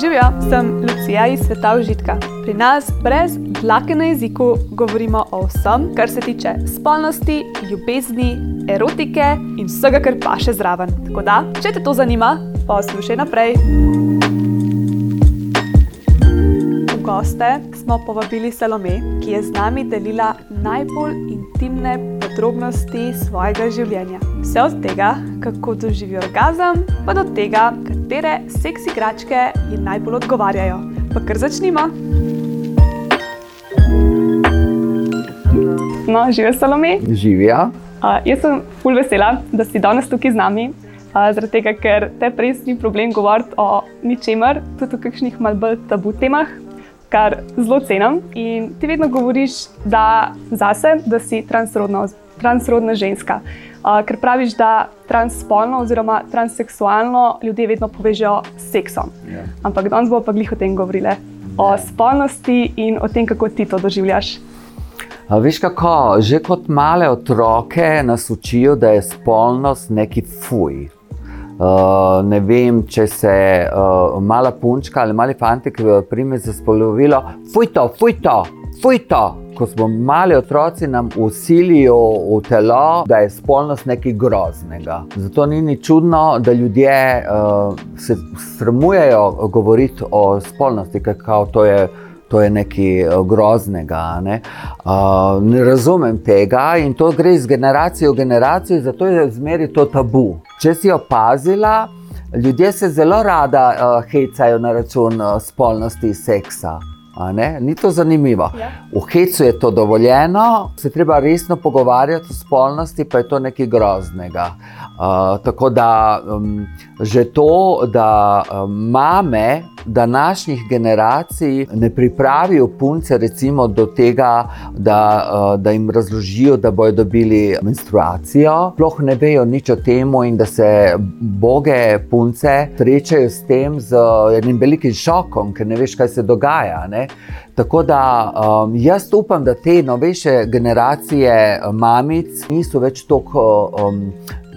Živijo, sem Lucija iz sveta užitka. Pri nas brez dlake na jeziku govorimo o vsem, kar se tiče spolnosti, ljubezni, erotike in vsega, kar pa še zraven. Tako da, če te to zanima, poslušaj naprej. V goste smo povabili Salome, ki je z nami delila najbolj intimne podrobnosti svojega življenja. Vse od tega, kako doživi orgazem, pa do tega, katere seks igračke ji najbolj odgovarjajo. Pa kar začnimo. No, živijo Salome. Živijo. Uh, jaz sem fulj vesela, da si danes tukaj z nami, uh, zaradi tega, ker te res ni problem govoriti o ničemer, tudi o kakšnih malce bolj tabu temah, kar zelo cenim. In ti vedno govoriš, da zase, da si transrodna, transrodna ženska. Uh, ker praviš, da transspolno oziroma transseksualno ljudje vedno povežejo s seksom. Ja. Ampak danes bomo pa glih o tem govorili. O spolnosti in o tem, kako ti to doživljaš. A veš kako, že kot male otroke nas učijo, da je spolnost neki fuj. Uh, ne vem, če se uh, mala punčka ali mali fantik prime za spolovilo, fuj to, fuj to, fuj to. Ko smo mali otroci, nam usilijo v telo, da je spolnost nekaj groznega. Zato ni ni čudno, da ljudje uh, se sramujejo govoriti o spolnosti, kako to je. To je nekaj groznega. Ne? Uh, ne razumem tega in to gre iz generacije v generacijo, zato je zmeri to tabu. Če si opazila, ljudje se zelo rada uh, hecajo na račun uh, spolnosti in seksa. Ni to zanimivo. Ja. V hecu je to dovoljeno, se treba resno pogovarjati o spolnosti, pa je to nekaj groznega. Uh, tako da um, že to, da um, mame današnjih generacij ne pripravijo punce recimo, do tega, da, uh, da jim razložijo, da bodo dobili menstruacijo, sploh ne vejo nič o tem, in da se boge punce srečajo s tem z enim velikim šokom, ker ne veš, kaj se dogaja. Ne? Tako da um, jaz upam, da te novejše generacije mamic niso več tako. Um,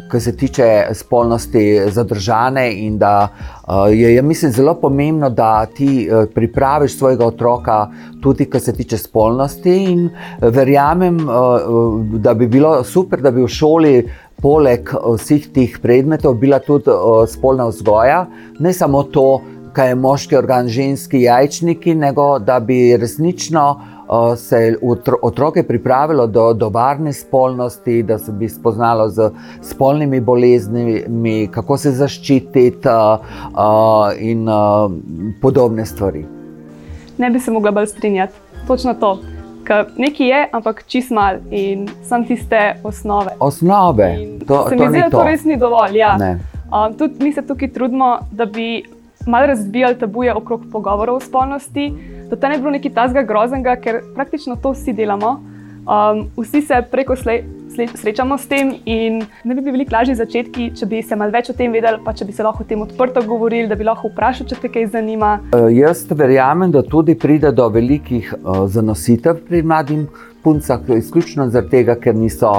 Kar se tiče spolnosti, zadržane, da uh, je, je mislim, zelo pomembno, da ti uh, pripraviš svojega otroka, tudi kar se tiče spolnosti. In verjamem, uh, da bi bilo super, da bi v šoli, poleg vseh teh predmetov, bila tudi uh, spolna vzgoja, ne samo to, kaj je moški organ, ženski jajčniki, nego da bi resnično uh, se otro, otroke pripravilo do, do varne spolnosti, da se bi spoznalo z spolnimi boleznimi, kako se zaščititi in podobne stvari. Ne bi se mogla bolj strinjati. Točno to. Nekaj je, ampak čist mal in sam tiste osnove. Osnove, In to, se to mi zdi, da to. to res ni dovolj. Ja. Ne. Um, tudi mi se tukaj trudimo, da bi malo razbijali tabuje okrog pogovorov o spolnosti, da to ne bi bilo nekaj tazga groznega, ker praktično to vsi delamo. Um, vsi se preko slej, srečamo s tem, ne bi bili lažji začetki, če bi se malo več o tem vedeli, pa če bi se lahko o tem odprto govorili, da bi lahko vprašali, če te kaj zanima. Uh, jaz verjamem, da tudi pride do velikih uh, zanositev pri mladih puncah, izključno zaradi tega, ker niso,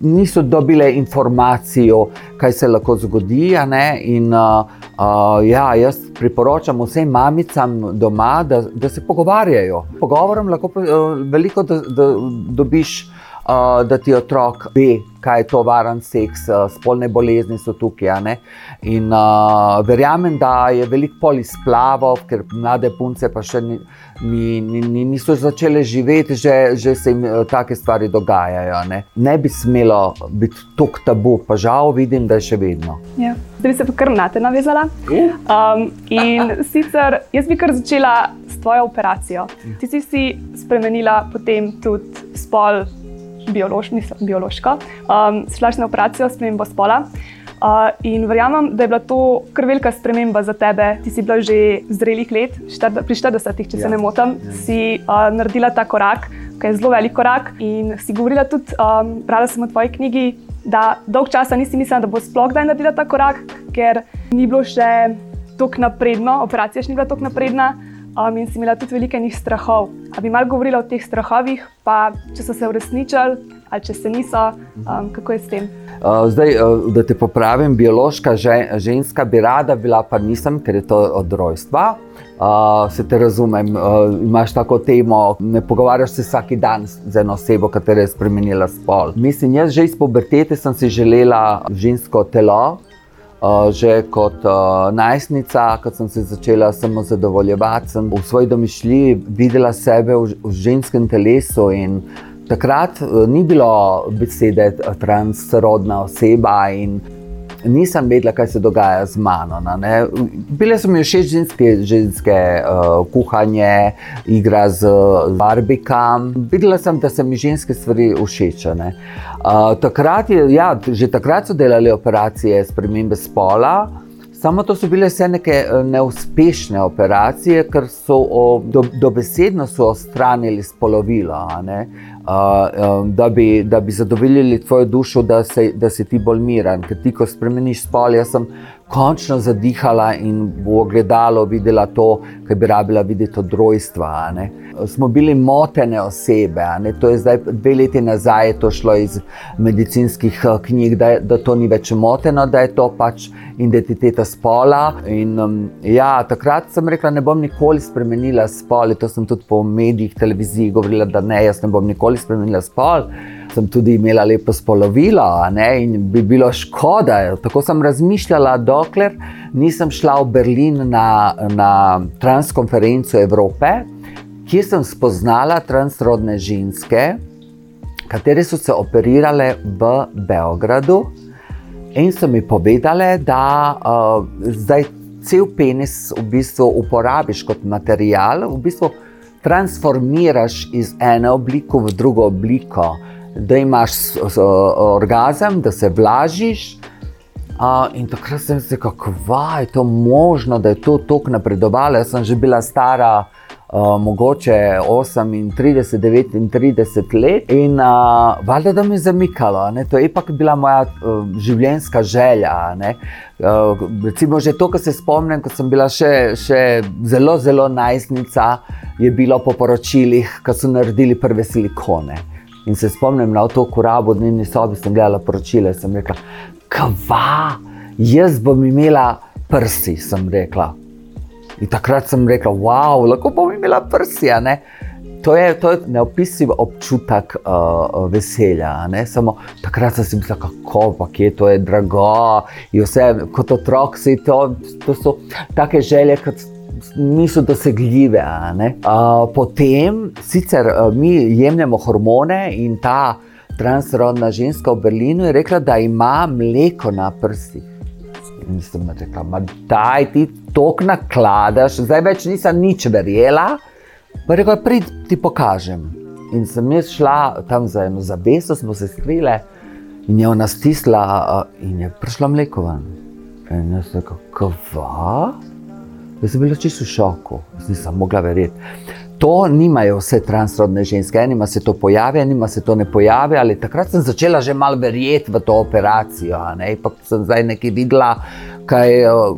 niso dobile informacijo, kaj se lahko zgodi. In, uh, uh, ja, jaz priporočam vsem mamicam doma, da, da se pogovarjajo. Pogovorom lahko uh, veliko da, da dobiš. Uh, da ti otrok ve, kaj je to varen seks, uh, spolne bolezni so tukaj. a ne. In uh, verjamem, da je veliko polisplavov, ker mlade punce pa še ni, ni, ni, ni- niso začele živeti, že, že se jim uh, take stvari dogajajo. a Ne, ne bi smelo biti tako tabu, pa žal vidim, da je še vedno. Ja. Zdaj bi se pa kar na te navezala. Um, in sicer jaz bi kar začela s tvojo operacijo. Ti si si spremenila potem tudi spol, biološ, mislim, biološko, um, šla si na operacijo spremembo spola. Uh, in verjamem, da je bila to kar velika sprememba za tebe. Ti si bila že zrelih let, pri 40, če Ja. se ne motim, si uh, naredila ta korak, ki je zelo velik korak. In si govorila tudi, um, brala sem v tvoji knjigi, da dolg časa nisi mislila, da bo sploh kdaj naredila ta korak, ker ni bilo še tako napredno, operacija še ni bila tako napredna. Um, in si imela tudi veliko njih strahov. A bi malo govorila o teh strahovih, pa če so se uresničili ali če se niso, um, kako je s tem? Uh, zdaj, uh, da te popravim, biološka ženska bi rada bila, pa nisem, ker je to od rojstva. Uh, se te razumem, uh, imaš tako temo, ne pogovarjaš se vsak dan z eno osebo, ki je spremenila spol. Mislim, jaz že iz pubertete sem si želela žensko telo. Uh, že kot uh, najstnica, ko sem se začela samo zadovoljevati, sem v svoji domišljiji videla sebe v, v ženskem telesu. Takrat uh, ni bilo besede transrodna oseba in nisem vedela, kaj se dogaja z mano. Ne. Bile so mi všeč ženske, ženske uh, kuhanje, igra z barbikam. Videla sem, da se mi ženske stvari všeč. Uh, takrat je, ja, že takrat so delali operacije spremembe spola. Samo to so bile vse neke neuspešne operacije, ker so dobesedno do odstranili spolovilo. Uh, um, da, bi, da bi zadovoljili tvojo dušo, da, se, da si ti bolj miren. Ker ti, ko spremeniš spol, jaz sem končno zadihala in v ogledalo videla to, kar bi rabila videti od rojstva. Smo bili motene osebe. To je zdaj dve leti nazaj, to šlo iz medicinskih eh, knjig, da, da to ni več moteno, da je to pač identiteta spola. In, um, ja, takrat sem rekla, ne bom nikoli spremenila spol. To sem tudi po medijih, televiziji govorila, da ne, jaz ne bom nikoli spremenila spol sem tudi imela lepo spolovilo ne, in bi bilo škoda. Tako sem razmišljala, dokler nisem šla v Berlin na, na transkonferenco Evrope, kjer sem spoznala transrodne ženske, katere so se operirale v Beogradu in so mi povedale, da uh, zdaj cel penis v bistvu uporabiš kot material, v bistvu transformiraš iz ene oblike v drugo obliko da imaš orgazem, da se vlažiš. Uh, in takrat sem se rekel, kako je to možno, da je to tako napredovalo. Jaz sem že bila stara, uh, mogoče 38, 39 let in uh, valjda, da me je zamikalo. Ne? To je ipak bila moja uh, življenjska želja. Uh, recimo že to, kar se spomnim, ko sem bila še, še zelo, zelo najstnica, je bilo po poročilih, ko so naredili prve silikone. In se spomnim na to, ko rabo dnevni sobi sem gledala poročila in sem rekla, kva, jaz bom imela prsi, sem rekla. In takrat sem rekla, wow, lahko bom imela prsi. To je, to je neopisiv občutek uh, veselja. Samo takrat sem si mislila, kako je to, je drago. Vse, kot otrok, to, to so take želje, kot niso dosegljive. Uh, potem, sicer uh, mi jemljemo hormone in ta transrodna ženska v Berlinu je rekla, da ima mleko na prstih. In sem rekla, da ti to nakladaš, zdaj več nisem nič verjela. Pa rekla, prid ti pokažem. In sem jaz šla tam za eno zabeso, smo se skrile in je ona stisla uh, in je prišla mleko ven. In jaz sem rekla, kva? Jaz sem bila čisto v šoku, nisem mogla verjeti. To nimajo vse transrodne ženske, enima se to pojavi, enima se to ne pojavi. Ali takrat sem začela že malo verjeti v to operacijo, pa sem zdaj nekaj videla, kaj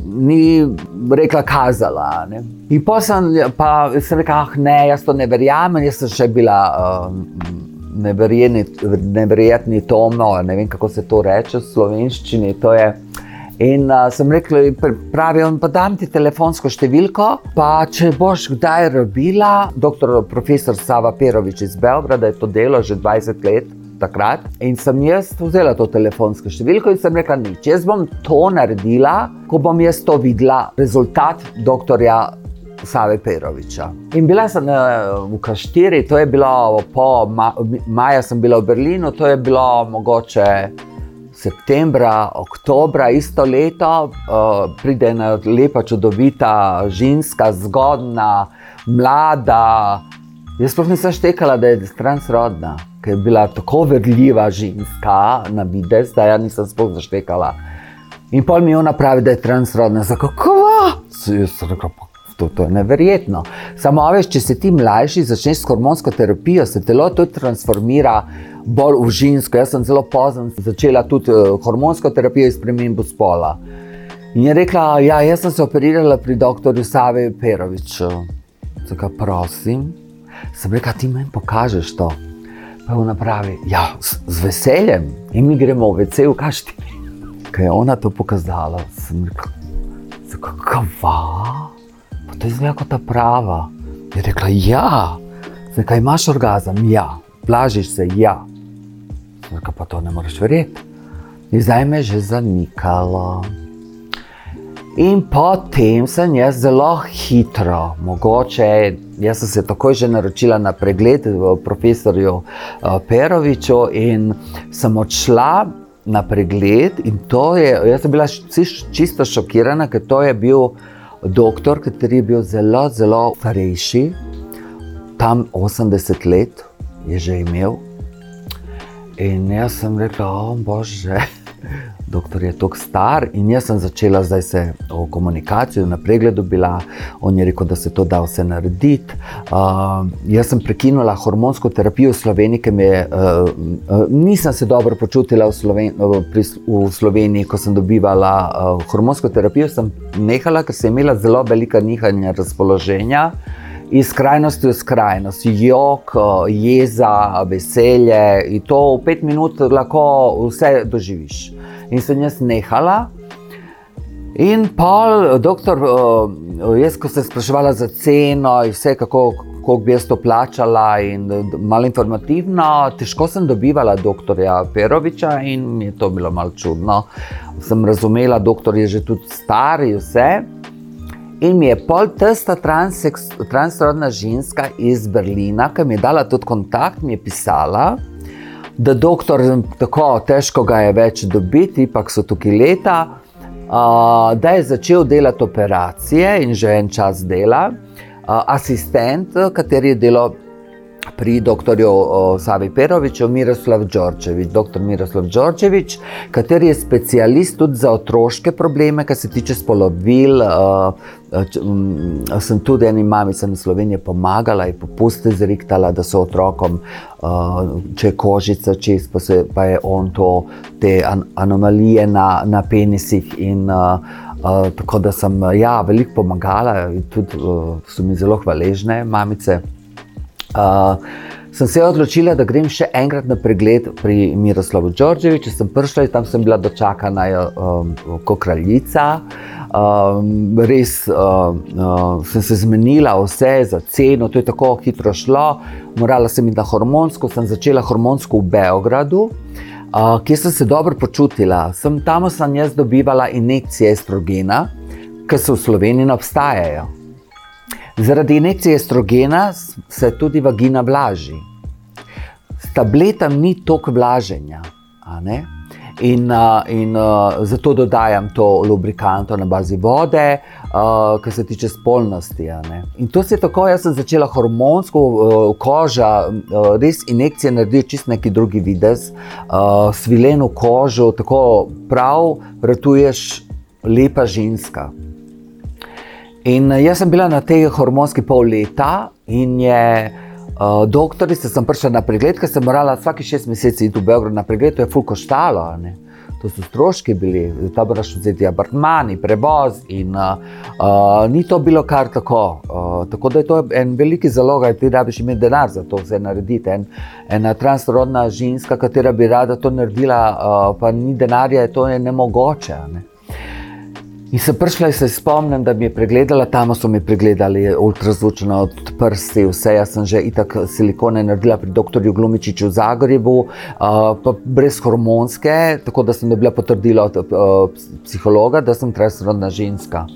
ni rekla, kazala. Ne? In pa sem, pa sem rekla, ah, ne, jaz to ne verjamem, jaz sem še bila. Uh, Neverjetni tomo, ne vem kako se to reče v slovenščini. To je, In uh, sem rekel, pravi, pa dam ti telefonsko številko. Pa če boš kdaj robila, doktor profesor Sava Perovič iz Belgrada je to delo že 20 let. Takrat. In sem jaz vzela to telefonsko številko in sem rekla, nič. Jaz bom to naredila, ko bom jaz to videla, rezultat doktorja Save Peroviča. In bila sem v Kaštiri, to je bilo po maju, sem bila v Berlinu, to je bilo mogoče septembra, oktobra isto leto, uh, pride ena lepa, čudovita ženska, zgodna, mlada. Jaz sploh nisem štekala, da je transrodna, ker je bila tako vedljiva ženska na videz, da ja nisem sploh zaštekala. In pol mi ona pravi, da je transrodna. Zakaj? Jaz sem rekel, to, to je neverjetno. Samo veš, če se ti mlajši začneš s hormonsko terapijo, se telo tudi transformira bolj v žensko. Jaz sem zelo pozno začela tudi uh, hormonsko terapijo in spremembo spola. In je rekla, ja, sem se operirala pri doktorju Savi Peroviču. Zakaj prosim? Sem rekel, ti meni pokažeš to. Pa ona pravi, ja, z, z veseljem in mi gremo v vece v kašti. Kaj je ona to pokazala? Sem rekel, kakva? Pa to je zelo kot ta prava. Je rekla, ja, zakaj imaš orgazem? Ja, blažiš se, ja. Rekel, pa to ne moreš verjeti. In zdaj me je že zanikalo. In potem sem jaz zelo hitro, mogoče, jaz sem se takoj že naročila na pregled v profesorju uh, Peroviču in sem odšla na pregled. In to je, jaz sem bila čisto šokirana, ker to je bil doktor, ki je bil zelo, zelo starejši, tam 80 let je že imel. In jaz sem rekla, o bože, doktor je tako star. In jaz sem začela zdaj se o komunikaciji, na pregledu bila. On je rekel, da se to da vse narediti. Uh, jaz sem prekinula hormonsko terapijo v Sloveniji, ker me, uh, uh, nisem se dobro počutila v, Sloven, uh, pri, v Sloveniji, ko sem dobivala uh, hormonsko terapijo. Sem nehala, ker sem imela zelo velika nihanja razpoloženja iz skrajnosti v skrajnost, jog, jeza, veselje. In to v pet minut lahko vse doživiš. In sem jaz nehala. In pa, doktor, jaz, ko sem spraševala za ceno in vse, kako, kako bi jaz to plačala, in malo informativno, težko sem dobivala doktorja Peroviča in mi je to bilo malo čudno. Sem razumela, doktor je že tudi star in vse. In mi je pol testa transrodna ženska iz Berlina, ki mi je dala tudi kontakt, mi je pisala, da doktor tako težko ga je več dobiti, pa so tukaj leta, uh, da je začel delati operacije in že en čas dela. Uh, asistent, kateri je delal pri dr. Savi Peroviču, Miroslav Đorčevič. Dr. Miroslav Đorčevič, kateri je specialist tudi za otroške probleme, kar se tiče spolovil. Sem tudi eni mamici na Sloveniji pomagala in popuste zriktala, da so otrokom, če je kožica čist, pa, se, pa je on to, te anomalije na, na penisih. In, Uh, tako da sem ja, veliko pomagala, tudi uh, so mi zelo hvaležne, mamice. Uh, sem se odločila, da grem še enkrat na pregled pri Miroslavu Đorđeviču. Sem prišla in tam sem bila dočakana um, kot kraljica. Um, res uh, uh, sem se zmenila, vse za ceno, to je tako hitro šlo. Morala sem iti na hormonsko, sem začela hormonsko v Beogradu, uh, kjer sem se dobro počutila. Sem tam sem jaz dobivala injekcije estrogena, ki so v Sloveniji ne obstajajo. Zaradi injekcije estrogena se tudi vagina vlaži. S tabletami ni toliko vlaženja. In, in zato dodajam to lubrikanto na bazi vode, kar se tiče spolnosti. In to se je tako, jaz sem začela hormonsko, koža, res injekcije naredijo čist neki drugi videz, svileno kožo, tako prav, ratuješ lepa ženska. In eh, jaz sem bila na tej hormonski pol leta, in je uh, doktorica, sem prišla na pregled, ker sem morala vsake šest mesecev iti v Beograd na pregled, to je fulko štalo. To so stroški bili, ta moraš vzeti apartmani, prevoz. In, uh, uh, ni to bilo kar tako. Uh, tako da je to en veliki zalog, da ti rabiš imeti denar za to vse narediti. En, ena transrodna ženska, katera bi rada to naredila, uh, pa ni denarja, to je nemogoče. Ne? In se prišla in se spomnim, da mi je pregledala, tam so mi pregledali ultrazvočno od prsti, vse. Jaz sem že itak silikone naredila pri dr. Glumičiču v Zagrebu, uh, brez hormonske, tako da sem dobila potrdilo od uh, psihologa, da sem transrodna ženska.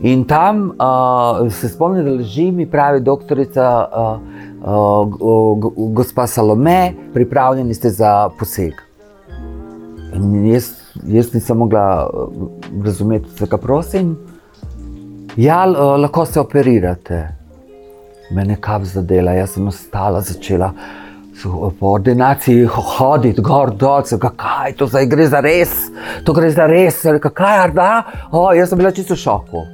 In tam uh, se spomnim, da leži mi pravi doktorica, uh, uh, gospa Salome, pripravljeni ste za poseg. In jaz jaz nisem mogla eh, razumeti, zakaj prosim. Ja, eh, lahko se operirate. Mene kap zadela, jaz sem ostala, začela po ordinaciji hoditi gor dol, kaj to zdaj gre za res, to gre za res, kaj je da. O, jaz sem bila čisto v šoku.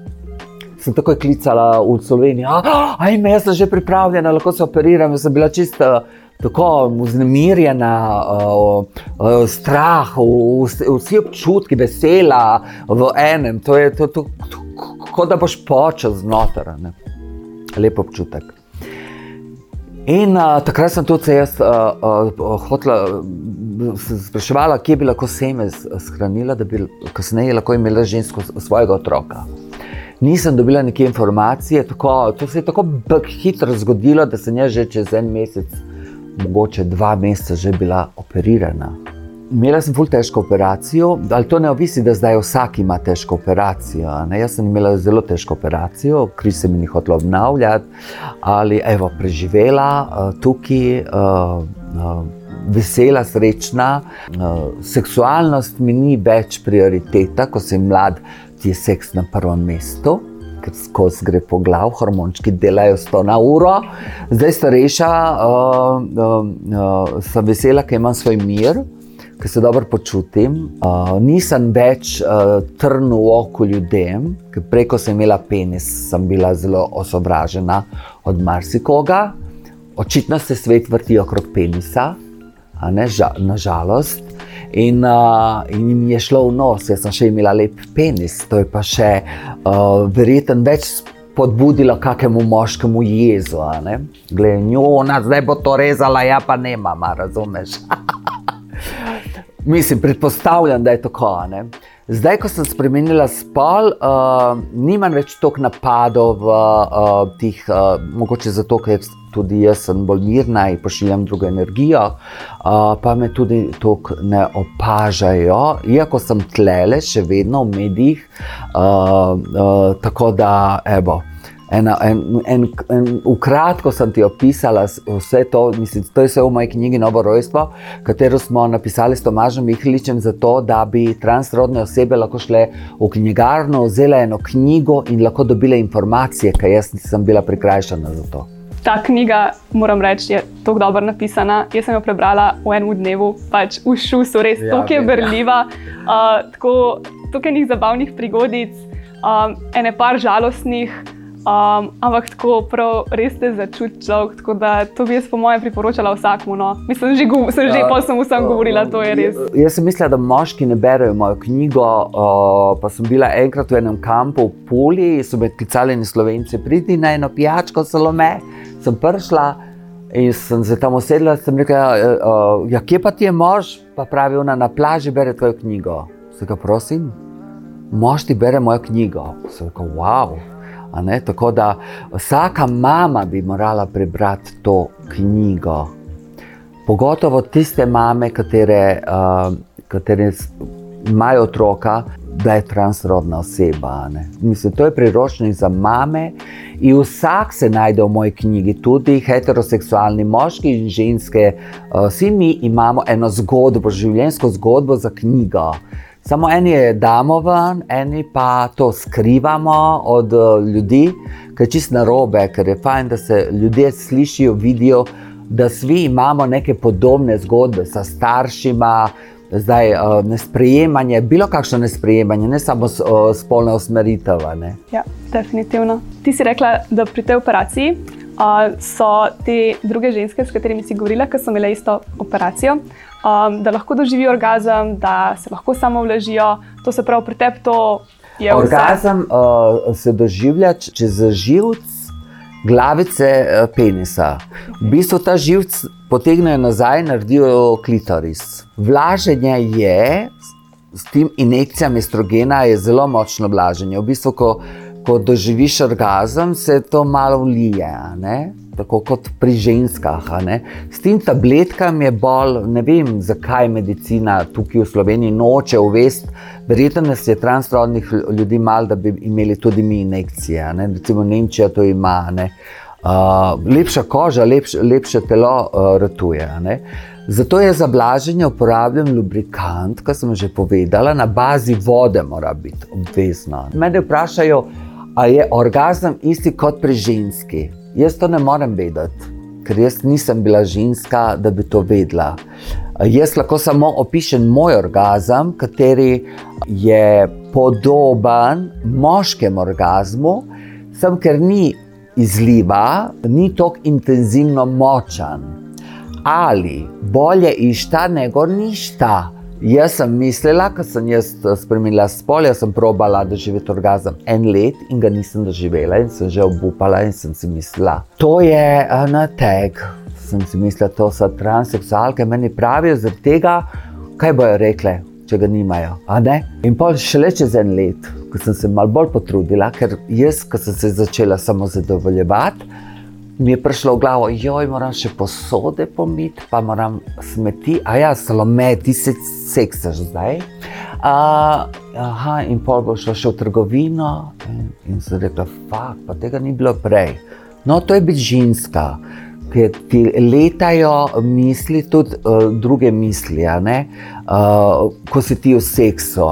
Sem takoj klicala v Slovenijo, ajme, jaz sem že pripravljena, lahko se operiram, jaz sem bila čisto tako vznemirjena, uh, uh, strah, vsi občutki, vesela v enem. To je to, to, to, kot da boš počel znotraj. lep občutek. In uh, takrat sem tudi jaz uh, uh, hotela, uh, spraševala, kje bi lahko seme shranila, da bi kasneje lahko imela žensko svojega otroka. Nisem dobila neke informacije, tako, to se je tako hitro zgodilo, da sem jaz že čez en mesec, mogoče dva meseca, že bila operirana. Imela sem zelo težko operacijo, ali to ne ovisi, da zdaj vsak ima težko operacijo. Ne? Jaz sem imela zelo težko operacijo, kri se mi ni hotelo obnavljati, ali evo, preživela uh, tukaj, uh, uh, vesela, srečna. Seksualnost mi ni več prioriteta, ko sem mlad, ti je seks na prvem mestu. Ker skozi gre po glavu, hormončki delajo 100 na uro, zdaj starejša, uh, uh, uh, sem vesela, ker imam svoj mir ki se dobro počutim. Uh, nisem več uh, trn v oko ljudem, ker preko sem imela penis, sem bila zelo osovražena od marsikoga. Očitno se svet vrti okrog penisa, ne, ža, nažalost. In, uh, in jim je šlo v nos, jaz sem še imela lep penis, to je pa še uh, verjetno več. Podbudilo kakemu moškemu jezu, glede njo, zdaj bo to rezala, ja pa ne, mama, razumeš. Mislim, predpostavljam, da je tako. Ne? Zdaj, ko sem spremenila spol, uh, nimam več toliko napadov uh, tih, uh, mogoče zato, ker tudi jaz sem bolj mirna in pošiljam drugo energijo, uh, pa me tudi tako ne opažajo, iako sem tlele, še vedno v medijih. Uh, uh, tako da, evo. Ena, en, en, en, v kratko sem ti opisala vse to, mislim, to je vse v moji knjigi Novo rojstvo, katero smo napisali s Tomažem Mihličem, zato da bi transrodne osebe lahko šle v knjigarno, vzele eno knjigo in lahko dobile informacije, ker jaz nisem bila prikrajšana za to. Ta knjiga, moram reči, je tako dobro napisana. Jaz sem jo prebrala v enem dnevu, pač v šusu, res ja, tako je brljiva, uh, tako, je njih zabavnih prigodic, um, ene par žalostnih. Um, ampak tako prav, res te začuti človek. Tako da to bi jaz, po mojem, priporočala vsakmu. No. Mislim, že, sem že ja, pa sem vsem govorila, to je res. Jaz sem mislila, da moški ne berejo mojo knjigo. Uh, pa sem bila enkrat v enem kampu v Puli, so me klicali na slovenci, pridi na eno pijačko, zelo me. Sem prišla in sem se tam usedla. Sem rekla, uh, ja, kje pa ti je mož? Pa pravi, ona na plaži bere tvojo knjigo. Se ga prosim, mož ti bere mojo knjigo. Se ga, wow. Tako da vsaka mama bi morala prebrati to knjigo. Pogotovo tiste mame, katere, uh, katere imajo otroka, da je transrodna oseba. Mislim, to je priročnik za mame. In vsak se najde v moji knjigi, tudi heteroseksualni moški in ženske. Uh, vsi mi imamo eno zgodbo, življenjsko zgodbo za knjigo. Samo eni je damo ven, eni pa to skrivamo od uh, ljudi, ker je čist narobe, ker je fajn, da se ljudje slišijo, vidijo, da svi imamo neke podobne zgodbe s staršima. Zdaj, uh, nesprejemanje, bilo kakšno nesprejemanje, ne samo uh, spolna usmeritev. Ja, definitivno. Ti si rekla, da pri tej operaciji uh, so te druge ženske, s katerimi si govorila, ki so imele isto operacijo, um, da lahko doživijo orgazem, da se lahko samo vležijo. To se pravi, pri tebi to je. Orgazem uh, se doživlja čez živc glavice uh, penisa. V bistvu ta živc potegnejo nazaj in naredijo klitoris. Vlaženje je. S tem injekcijami estrogena je zelo močno blaženje. V bistvu, ko, ko doživiš orgazem, se to malo vlije tako kot pri ženskah. S tem tabletkami je bolj, ne vem, zakaj medicina tukaj v Sloveniji noče uvesti. Verjetno nas je transrodnih ljudi malo, da bi imeli tudi mi injekcije. Ne? Recimo Nemčija to ima. Uh, lepša koža, lepš, lepše telo uh, ratuje. Zato je za blaženje uporabljen lubrikant, kot sem že povedala, na bazi vode, mora biti obvezno. Mene vprašajo, ali je orgazem isti kot pri ženski. Jaz to ne morem vedeti, ker jaz nisem bila ženska, da bi to vedela. Jaz lahko samo opišem moj orgazem, kateri je podoben moškemu orgazmu, sem ker ni izliva, ni tako intenzivno močan. Ali bolje išta, nego ništa. Jaz sem mislila, ko sem jaz eh, spremenila spol, jaz sem probala doživeti orgazem en let in ga nisem doživela in sem že obupala in sem si mislila, to je na teg. Sem si mislila, to so transseksualke, meni pravijo zaradi tega, kaj bojo rekle, če ga nimajo. In pa šele čez en let, ko sem se malo bolj potrudila, ker jaz, ko sem se začela samo zadovoljevati, mi je prišlo v glavo, joj, moram še posode pomiti, pa moram smeti, a ja, salome, ti se seksaš zdaj. Uh, aha, in pol bo šlo še v trgovino, in, in se rekla, fuk, pa tega ni bilo prej. No, to je biti ženska, ki ti letajo misli, tudi uh, druge misli, uh, ko si ti v seksu.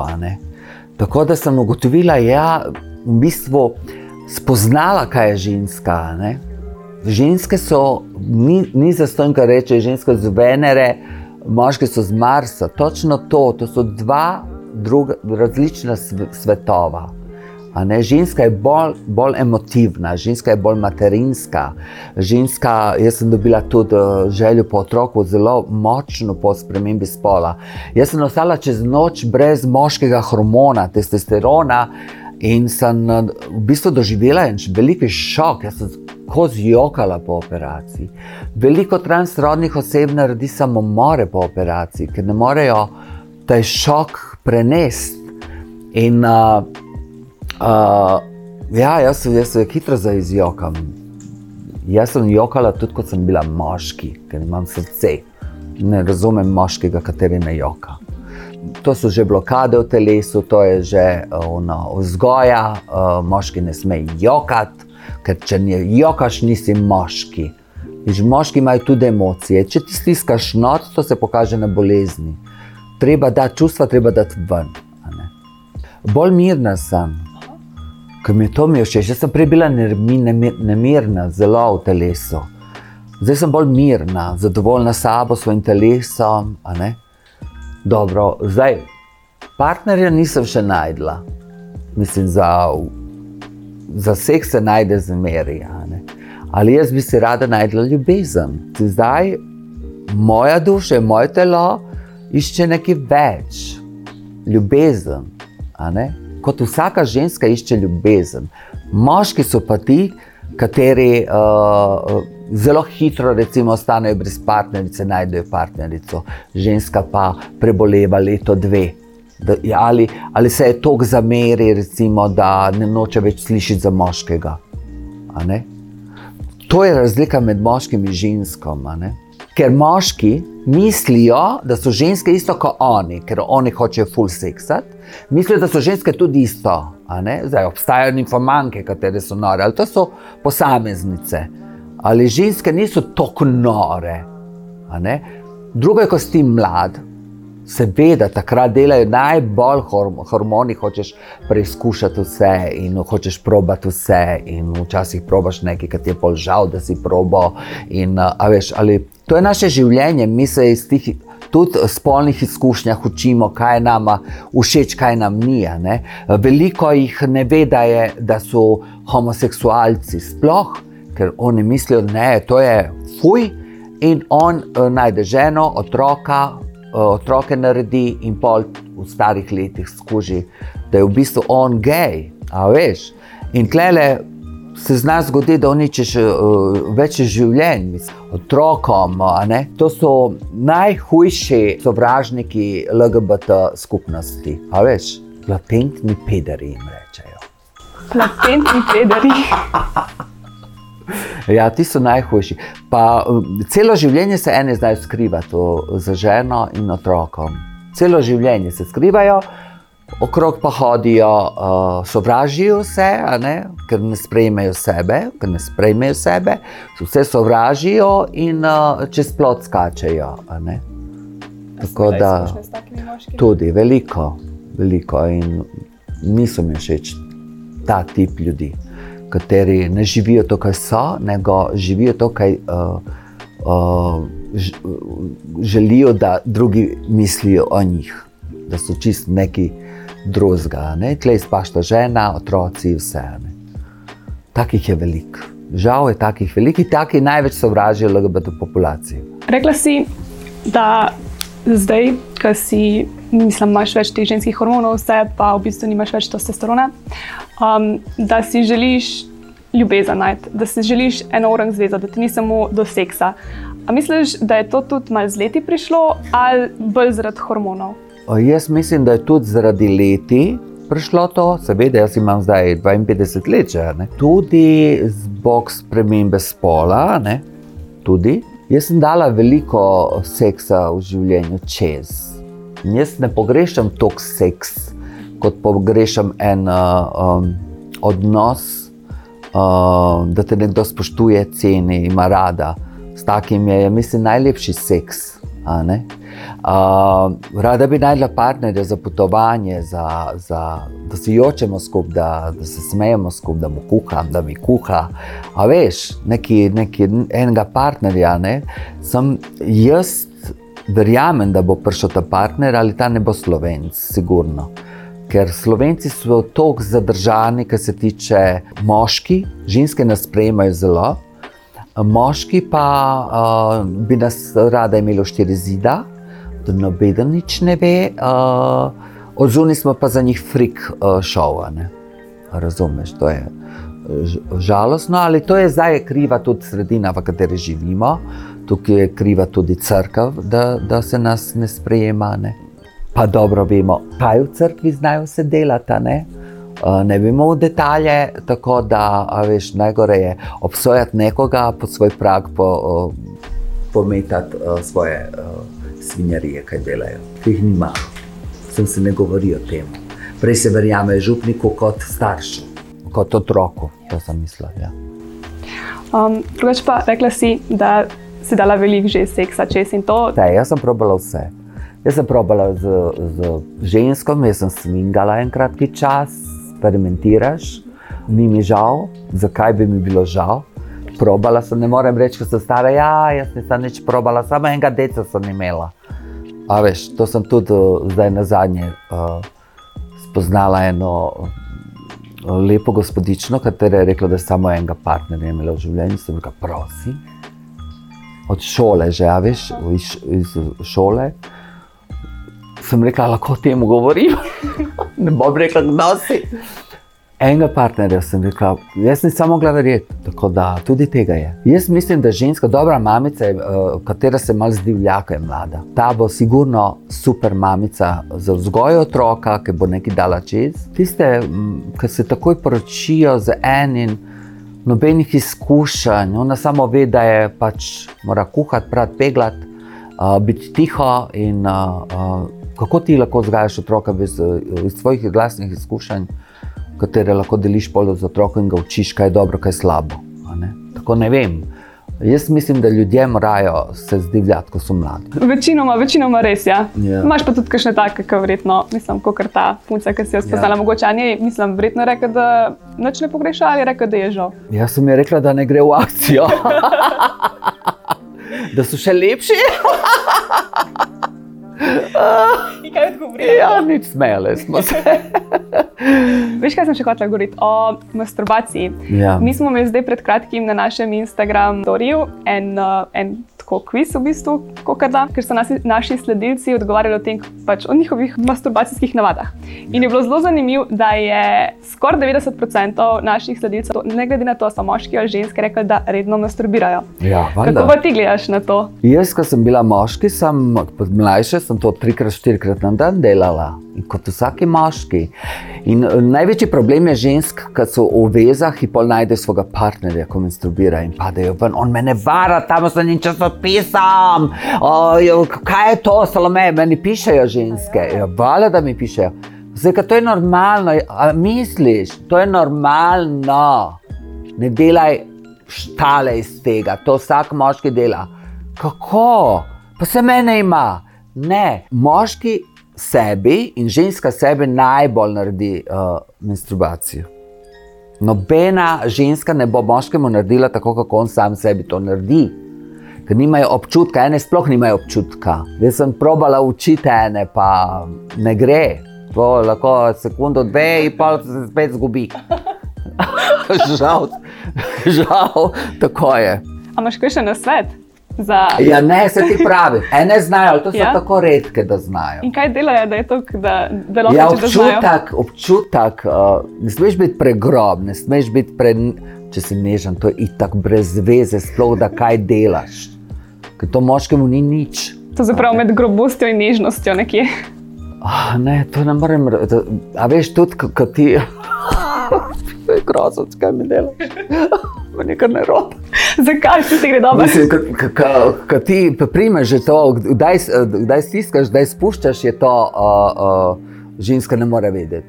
Tako da sem ugotovila, da ja, je v bistvu spoznala, kaj je ženska. Ne? Ženske so, ni, ni za to, kar reče, ženske so z Venere, moški so z Marsa. Točno to, to so dva druga, različna svetova. Ženska je bolj, bolj emotivna, ženska je bolj materinska. Ženska, jaz sem dobila tudi eh, željo po otroku, zelo močno po spremembi spola. Jaz sem ostala čez noč brez moškega hormona, testosterona in sem eh, v bistvu doživela velik šok. Jaz sem tako zjokala po operaciji. Veliko transrodnih oseb naredi samomore po operaciji, ker ne morejo ta šok prenesti. In uh, uh, ja, jaz jaz se hitro zaizjokam. Jaz sem jokala tudi, ko sem bila moški, ker imam srce. Ne razumem moškega, kateri ne joka. To so že blokade v telesu, to je že uh, vzgoja, uh, moški ne smejo jokati ker če ne jokaš, nisi moški. Viš, moški imajo tudi emocije. Če ti stiskaš not, to se kaže na bolezni. Treba dati čustva, treba dati ven. Bolj mirna sem, ker mi je to mi všeč. Jaz sem prej bila nemirna, zelo v telesu. Zdaj sem bolj mirna, zadovoljna s sabo, svojim telesom. Dobro, zdaj partnerja nisem še najdla. Mislim, za za vseh se najde zmeri. Ali jaz bi si rada najdla ljubezen. Zdaj moja duša, moje telo išče nekaj več, ljubezen. Kot vsaka ženska išče ljubezen. Moški so pa ti, kateri uh, zelo hitro, recimo, ostanejo brez partnerice, najdejo partnerico, ženska pa preboleva leto, dve. Da, ali, ali se je tok zameri, recimo, da ne noče več slišati za moškega. To je razlika med moškim in ženskom. Ker moški mislijo, da so ženske isto kot oni, ker oni hočejo full seksati, mislijo, da so ženske tudi isto. Zdaj obstajajo informanke, katere so nore, ali to so posameznice. Ali ženske niso tako nore. Drugo je, ko si mlad, Seveda, takrat delajo najbolj hormoni, hočeš preizkušati vse in hočeš probati vse, in včasih probaš nekaj, kar ti je pol žal, da si probo. In, veš, ali, to je naše življenje, mi se iz tih tudi spolnih izkušnjah učimo, kaj je nama všeč, kaj nam ni. Ne? Veliko jih ne ve, da, je, da so homoseksualci, sploh, ker oni mislijo, da je to fuj. In on uh, najde ženo, otroka, Eh, otroke naredi in pol v starih letih skuži, da je v bistvu on gej. In klele se zna zgoditi, da uničiš uh, več življenj, otrokom. To so najhujši sovražniki LGBT skupnosti. Latentni pederi jim rečejo. Latentni pederi. Ja, ti so najhujši. Pa, um, celo življenje se ene zdaj skrivajo za ženo in otrokom. Celo življenje se skrivajo, okrog pa hodijo, uh, sovražijo vse, ne? ker ne sprejmejo sebe, ker ne sprejmejo sebe, vse sovražijo in uh, čez plot skačejo. Tako da tudi veliko, veliko in niso mi všeč ta tip ljudi kateri ne živijo to, kar so, nego živijo to, kar uh, uh, želijo, da drugi mislijo o njih, da so čist neki drugega. Ne? Tleh izpašta žena, otroci, vse. Ne? Takih je veliko. Žal je takih velikih, taki največ sovražijo LGBT populacijo. Rekla si, da zdaj, ko si, mislim, imaš več teh ženskih hormonov, vse pa v bistvu nimaš več testosterona, um, da si želiš ljubezen najti, da si želiš eno orang zvezo, da ti ni samo do seksa. A misliš, da je to tudi malo z leti prišlo ali bolj zaradi hormonov? O, jaz mislim, da je tudi zaradi leti prišlo to, seveda, jaz imam zdaj 52 let, že, tudi zbog spremembe spola. Ne? Tudi. Jaz sem dala veliko seksa v življenju čez. In jaz ne pogrešam toliko seksa, kot pogrešam en um, odnos, um, da te nekdo spoštuje, ceni, ima rada s takim je, mislim, najlepši seks. Uh, rada bi najdla partnerja za potovanje, za, za, da se jočemo skupaj, da, da se smejemo skupaj, da mu kuham, da mi kuha. A veš, neki, neki enega partnerja. Ne? Sem jaz verjamem, da bo prišel ta partner ali ta ne bo slovenc, sigurno. Ker slovenci so tako zadržani, kar se tiče moški, ženske nas sprejemajo zelo. Moški pa uh, bi nas rada imeli štiri zida, da noben nič ne ve, uh, odzuni smo pa za njih frik uh, šova. Razumeš, to je žalostno, ali to je zdaj kriva tudi sredina, v kateri živimo, tukaj je kriva tudi crkva, da, da se nas ne sprejema. Ne? Pa dobro vemo, kaj v crkvi znajo se delati. Eh, ne bi imel detalje, tako da veš, najgore je obsojati nekoga pod svoj prag, po, pometati uh, svoje svinjarije, kaj delajo. Ki jih nima, sem se ne govori o tem. Prej se verjame župniku kot staršu, kot otroku, to sem mislil. Ja. Um, drugač pa rekla si, da si dala veliko že seksa, čez in to. Te, jaz sem probala vse. Jaz sem probala z, z žensko, jaz sem svingala en kratki čas, eksperimentiraš, ni mi žal, zakaj bi mi bilo žal. Probala sem, ne morem reči, da sem stara, ja, jaz nisem nič probala, samo enega deca sem imela. A veš, to sem tudi uh, zdaj na zadnje uh, spoznala eno uh, lepo gospodično, katera je rekla, da je samo enega partnerja imela v življenju. Sem rekla, prosim, od šole, že, a veš, iz, iz šole. Sem rekla, lahko o tem govorim. ne bom rekla, da si. Enega partnerja sem rekla, jaz nisem mogla verjeti, tako da tudi tega je. Jaz mislim, da ženska, dobra mamica, uh, katera se malo zdivlja, ko je mlada, ta bo sigurno super mamica za vzgojo otroka, ki bo nekaj dala čez. Tiste, ki se takoj poročijo z enim, nobenih izkušenj, ona samo ve, da je pač mora kuhati, prati, peglati, uh, biti tiho in. Uh, uh, kako ti lahko vzgajaš otroka bez, iz svojih glasnih izkušenj, katere lahko deliš polo z otrokom in ga učiš, kaj je dobro, kaj je slabo. Ne? Tako ne vem. Jaz mislim, da ljudje morajo se zdivljati, ko so mladi. Večinoma, večinoma res je. Ja. Yeah. Imáš pa tudi kakšne take, ki verjetno, mislim, kot ta punca, ki si jo spoznala, yeah. Ja. mogoče ni, mislim, verjetno reka, da noč ne pogreša ali reka, da je žal. Jaz sem ji rekla, da ne gre v akcijo. da so še lepši. In kaj odgovorijo? Ja, nič smele smo se. Veš, kaj sem še hotel govoriti o masturbaciji? Ja. Mi smo imeli zdaj pred kratkim na našem Instagramu en, uh, en tako kviz, v bistvu, da, ker so nasi, naši sledilci odgovarjali o tem, pač o njihovih masturbacijskih navadah. In je bilo zelo zanimivo, da je skoraj 90% naših sledilcev, ne glede na to, ali so moški ali ženske, rekli, da redno masturbirajo. Ja, Kako pa ti gledaš na to? Jaz, ko sem bila moški, sem mlajša, sem to trikrat, štirikrat na dan delala kot vsaki moški. In eh, največji problem je žensk, ki so v vezah in pol najde svojega partnerja, ko menstruira in padejo ven. On me ne vara, tam so ni časopisam. Kaj je to, salome, meni pišejo ženske. Ja, Vala, da mi pišejo. Zdaj, to je normalno, a misliš, to je normalno. Ne delaj štale iz tega, to vsak moški dela. Kako? Pa se mene ima. Ne, moški sebi in ženska sebi najbolj naredi uh, menstruacijo. Nobena ženska ne bo moškemu naredila tako, kot on sam sebi to naredi. Ker nimajo občutka, ene sploh nimajo občutka. Jaz sem probala učiti ene, pa ne gre. To lahko sekundo, dve, in pa se spet zgubi. žal, žal, tako je. A imaš kaj še na svet? Za... Ja, ne, se ti pravi. Ene znajo, to so ja? tako redke, da znajo. In kaj delajo, da je to, da, da lahko ja, občutek, občutek uh, ne smeš biti pregrob, ne smeš biti pre, če si nežen, to je itak brez veze, sploh da kaj delaš. Ker to moškemu ni nič. To zapravo med grobostjo in nežnostjo nekje. Oh, ne, to ne morem reči. A veš, tudi kot ti. Je grozno, kaj mi delaš. Me nekaj ne rodi. Zakaj si gre dobro? Ko ti primeš to, kdaj stiskaš, kdaj spuščaš, je to uh, uh, ženska ne more vedeti.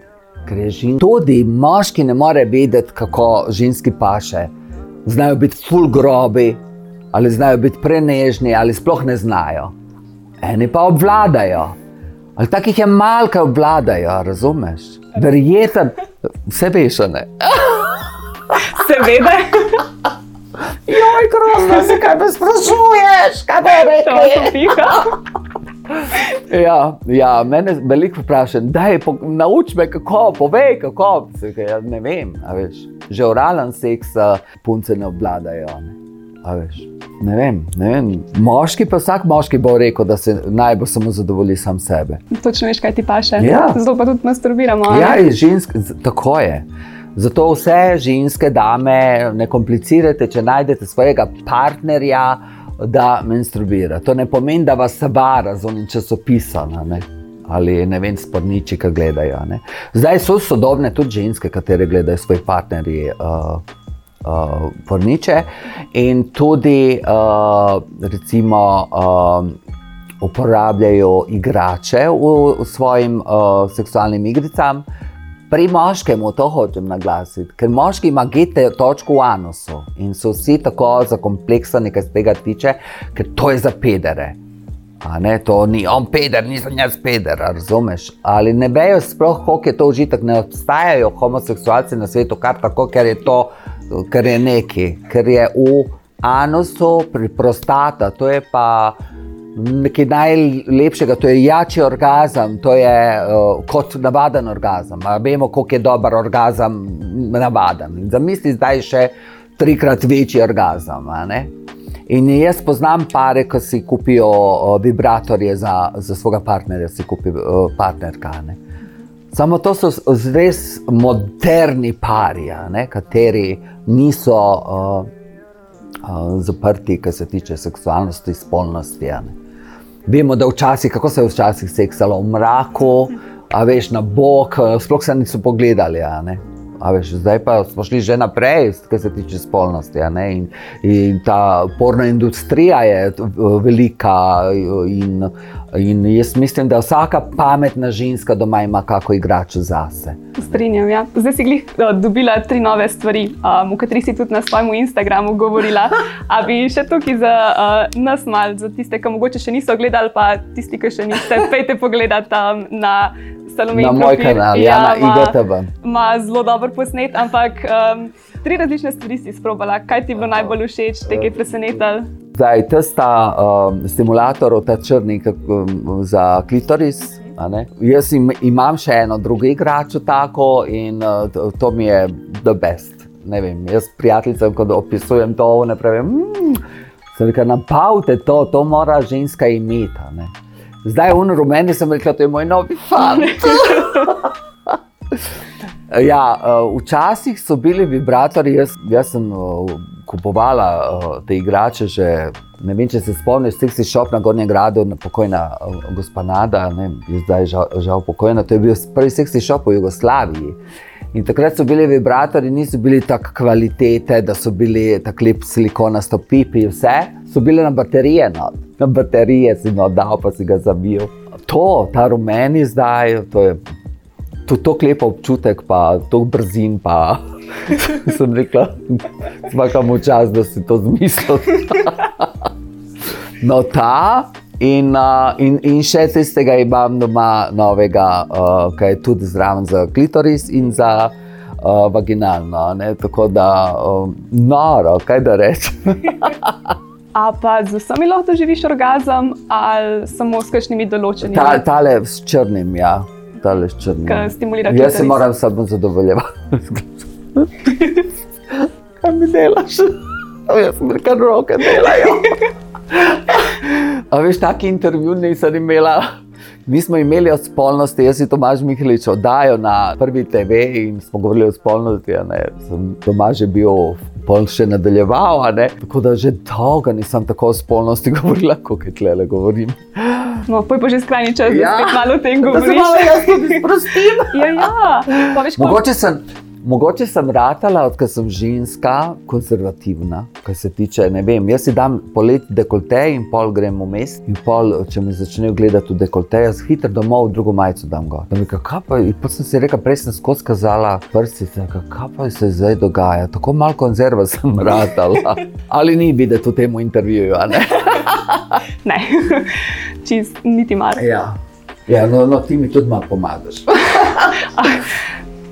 Tudi moški ne more vedeti, kako ženski paše. Znajo biti full grobi, ali znajo biti prenežni, ali sploh ne znajo. Eni pa obvladajo. Ali takih je malo, ki obvladajo, razumeš? Verjeten, vse veš, ne. Seveda. Joj, grozno, zakaj me sprašuješ, kaj bo rekel? ja, ja, mene veliko vprašajo, da je nauč me, kako, povej, kako. Ja, ne vem, že oralen seks punce ne obvladajo. Ne? Vem, ne vem. Moški pa vsak moški bo rekel, da se naj bo samo zadovolji sam sebe. Točno veš, kaj ti paše. Ja. Zato pa tudi masturbiramo. Ja, žensk, tako je. Zato vse ženske dame ne komplicirate, če najdete svojega partnerja da menstruira. To ne pomeni, da vas sabara z onim časopisom ali ne vem, spodniči, ki gledajo. Ne. Zdaj so sodobne tudi ženske, katere gledajo svoje partnerje. Uh, Uh, porniče in tudi, uh, recimo, uh, uporabljajo igrače v, v svojim uh, seksualnim igricam, Pri moškem to hočem naglasiti, ker moški ima gete točko v anusu in so vsi tako zakompleksani, kar se tega tiče, ker to je za pedere. Ne, to ni on peder, nisem jaz peder, razumeš? Ali ne vejo sploh, koliko je to užitek, ne obstajajo homoseksualci na svetu, kar tako, ker je to, ker je neki, ker je v anusu, pri prostata, to je pa nekaj najlepšega, to je jači orgazem, to je uh, kot navaden orgazem. Vemo, koliko je dober orgazem, navaden. Zamisli zdaj še trikrat večji orgazem. In jaz poznam pare, ki si kupijo uh, vibratorje za, za svojega partnerja, si kupijo uh, partnerka. Ne? Samo to so res moderni pari, kateri niso uh, uh, zaprti, kar se tiče seksualnosti, spolnosti. Vemo, da včasih, kako se je včasih seksalo v mraku, a veš na bok, sploh se niso pogledali. Veš, zdaj pa smo šli že naprej, kar se tiče spolnosti. In, in ta porna industrija je velika. In, in jaz mislim, da vsaka pametna ženska doma ima kako igrač zase. Strinjam. Ja. Zdaj si glih, dobila tri nove stvari, um, o katerih si tudi na svojem Instagramu govorila. A bi še tukaj za uh, nas, mal, za tiste, ki mogoče še niso gledali, pa tisti, ki še niste, pejte pogledati um, na. Salome na moj kanal, ja, ja na IGTV. Ima zelo dober posnet, ampak um, tri različne stvari si izprobala. Kaj ti je bilo najbolj všeč, te je presenetilo? Zdaj, ta sta um, stimulator, ta črni um, za klitoris. Jaz im, imam še eno drugo igračo tako in uh, to, to mi je the best. Ne vem, jaz prijateljicam, ko opisujem to, ne pravim, mmm, se reka, napavte to, to mora ženska imeti. Zdaj ono rumeni, sem rekel, da je moj novi fan. ja, uh, včasih so bili vibratori, jaz, jaz sem uh, kupovala uh, te igrače. Že, ne vem, če se spomniš, si šel na Gornjem gradu, pokojna uh, gospoda, zdaj žal, žal pokojna. To je bil prvi seksi šop v Jugoslaviji. In takrat so bili vibratori, niso bili tako kvalitete, da so bili tako lep silikonasto pipi, vse so bile na baterije. No na baterije si no dal, pa si ga zabil. To, ta rumeni zdaj, to je tako lep občutek, pa tako brzin. Pa sem rekel, da je čas, da si to zmislil. no, ta. In, uh, in, in še tistega imam doma, novega, uh, ki je tudi zraven za klitoris in za uh, vaginalno. Ne? Tako da, um, noro, kaj da rečem. A pa z vsemi lahko doživiš orgazem, ali samo s kakšnimi določenimi? Ta, tale s črnim, ja. Tale s črnim. Jaz se moram samo zadovoljevati. Kaj mi delaš? Jaz sem rekel, roke delajo. A veš, taki intervju nisem imela. Mi smo imeli o spolnosti, jaz in Tomaž Mihlič oddajo na prvi TV in smo govorili o spolnosti. Sem Tomaž je bil pol še nadaljeval, tako da že dolgo nisem tako o spolnosti govorila, kot je tle govorim. No, poj pa že skrajni čas, ja. da se malo o tem govori. Malo jaz tudi sprostim. ja, ja. Veš, Mogoče sem. Mogoče sem ratala, odkar sem ženska, konzervativna, kar se tiče, ne vem, jaz si dam poleti dekolte in pol grem v mest. In pol, če me začnejo gledati v dekolte, jaz hitro domov, drugo majico dam gor. Da mi kaj pa, in potem sem si rekel, prej sem skozi kazala prsti, kaj pa se zdaj dogaja. Tako malo konzerva sem ratala. Ali ni videti v tem intervjuju, a ne? ne, čist niti mar. Ja, ja no, no, ti mi tudi malo pomagaš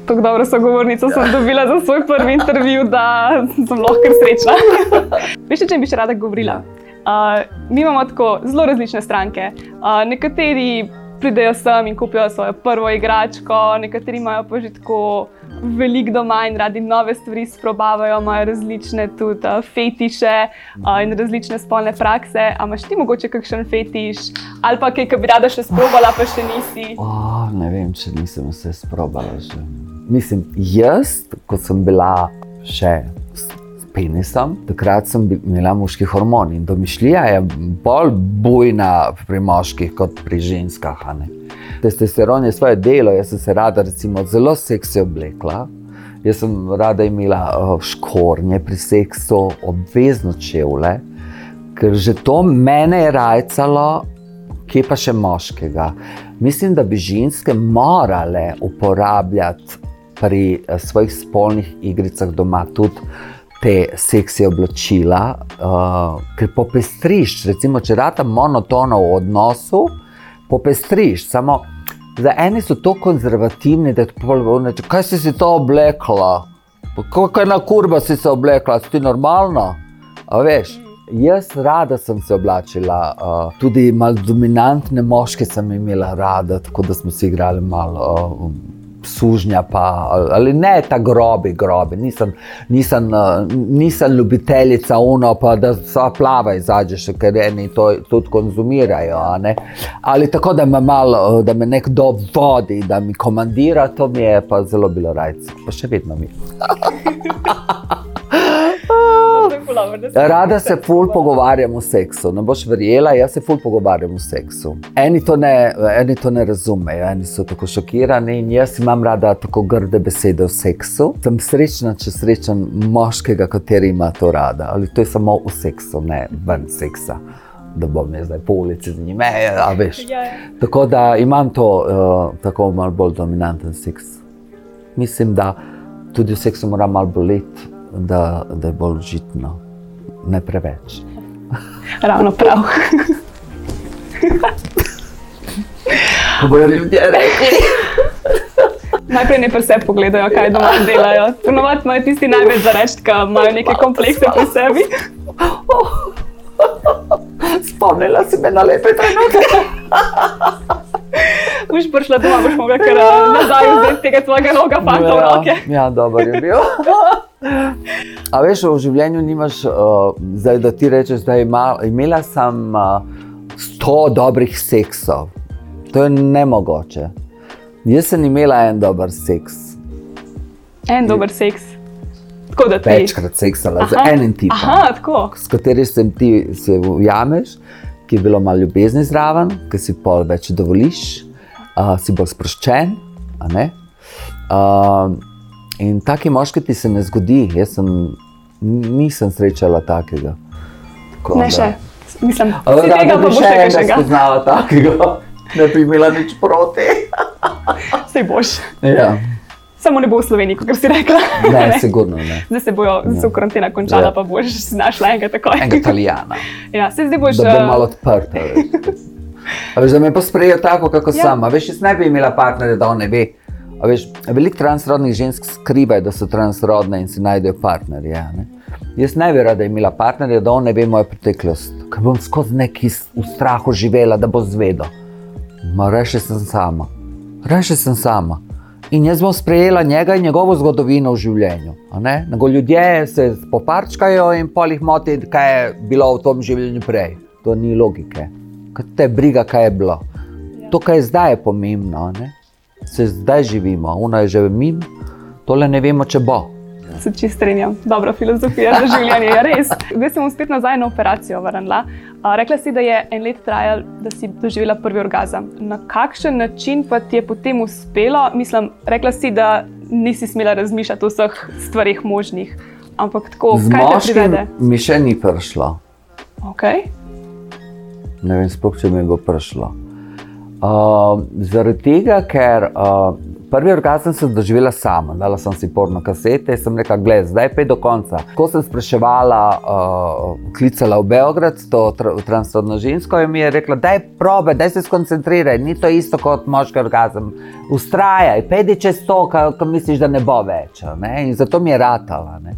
tako dobro sogovornico sem dobila za svoj prvi intervju, da sem lahko srečna. Veš, če bi še rada govorila? Uh, mi imamo tako zelo različne stranke. Uh, nekateri pridejo sem in kupijo svojo prvo igračko, nekateri imajo pa že tako veliko doma in radi nove stvari sprobavajo, imajo različne tudi uh, fetiše uh, in različne spolne prakse. A imaš ti mogoče kakšen fetiš ali pa kaj, ki bi rada še sprobala, pa še nisi? Oh, ne vem, če nisem vse sprobala. Že. Mislim, jaz, ko sem bila še penisom, takrat sem imela moški hormon in domišljija je bolj bujna pri moških kot pri ženskah. Testosteron je svoje delo, jaz sem se rada, recimo, zelo seksi oblekla. Jaz sem rada imela škornje pri seksu, obvezno čevlje, ker že to mene je rajcalo, kje pa še moškega. Mislim, da bi ženske morale uporabljati pri eh, svojih spolnih igricah doma tudi te seksi oblačila, uh, ker popestriš, recimo, če rata monotono v odnosu, popestriš. Samo za eni so to konzervativni, da ti pravijo, kaj si si to oblekla, kako je na kurba si se oblekla, si ti normalno. A veš. Jaz rada sem se oblačila, uh, tudi malo dominantne moške sem imela rada, tako da smo si igrali malo. Uh, sužnja, pa, ali ne ta grobi, grobi. Nisem, nisem, nisem ljubiteljica uno, pa da so plava zadnje, ker eni to tudi konzumirajo. Ali tako, da me, malo, da me nekdo vodi, da mi komandira, to mi je pa zelo bilo rajce, pa še vedno mi. Rada se ful pogovarjam o seksu. Ne boš verjela, jaz se ful pogovarjam o seksu. Eni to ne, eni to ne razumejo, eni so tako šokirani in jaz imam rada tako grde besede o seksu. Sem srečna, če srečam moškega, kateri ima to rada. Ali to je samo v seksu, ne ven seksa. Da bom jaz zdaj po ulici z njime, a veš. Ja. Tako da imam to uh, tako malo bolj dominanten seks. Mislim, da tudi v seksu mora malo boleti da, da je bolj žitno, ne preveč. Ravno prav. Ko bojo ljudje rekli. Najprej ne sebi pogledajo, kaj doma delajo. Ponovadi imajo tisti največ za reči, da imajo neke komplekse pri sebi. Spomnila si me na lepe trenutke. Boš prišla doma, boš mogla kar nazaj vzeti tega tvojega noga, v ja, roke. Ja, dobro je bil. A veš, v življenju nimaš, uh, zdaj, da ti rečeš, da ima, imela sem uh, sto dobrih seksov. To je nemogoče. Jaz sem imela en dober seks. En dober seks. Večkrat seksala z enim tipom, Aha, s katerim se ti se ujameš, ki je bilo malo ljubezni zraven, ki si pol več dovoliš, uh, si bolj sproščen. Uh, In taki moški ti se ne zgodi, jaz sem, nisem srečala takega. Tako, ne še, mislim, da je tega pa še nekaj. Če bi znala takega, ne bi imela nič proti. Sej boš. Ja. Samo ne bo v Sloveniji, kot si rekla. Ne, ne. sigurno ne. Zdaj se bojo ja. z karantena končala, ja. pa boš našla enega takoj. Enega italijana. Ja, se zdaj boš. Da bo malo odprta. Veš, da me pa sprejejo tako, kako ja. sama. Veš, jaz ne bi imela partnerja, da on ne ve. Veliko transrodnih žensk skrivajo, da so transrodne in si najdejo partnerje. Ne? Jaz ne bi rada imela partnerja, da on ne ve mojo preteklost, ker bom skozi neki v strahu živela, da bo zvedel. Reče sem sama, reče sem sama. In jaz bom sprejela njega in njegovo zgodovino v življenju. Ljudje se poparčkajo in pol jih moti, kaj je bilo v tom življenju prej. to ni logike. Kaj te briga, kaj je bilo. Ja. To, kar je zdaj, je pomembno. Ne? Se zdaj živimo, uno je že mim, tole ne vemo, če bo. Se čist strinjam. Dobra filozofija za življenje, je res. Zdaj sem spet nazaj na operacijo vrnila. Rekla si, da je en let trajal, da si doživela prvi orgazem. Na kakšen način pa ti je potem uspelo? Mislim, rekla si, da nisi smela razmišljati o vseh stvarih možnih. Ampak tako, Z kaj te moškim privede? mi še ni prišlo. Okay. Ne vem, sploh če mi bo prišlo. Uh, zaradi tega, ker uh, prvi orgazem sem doživela sama, dala sem si porno kasete in sem rekla, gledaj, zdaj pa je do konca. Ko sem spraševala, uh, klicala v Beograd, to tr transrodno žensko, in mi je rekla, daj probe, daj se skoncentriraj, ni to isto kot moški orgazem. Ustrajaj, pedi čez to, kar misliš, da ne bo več. Ne? In zato mi je ratala. Ne?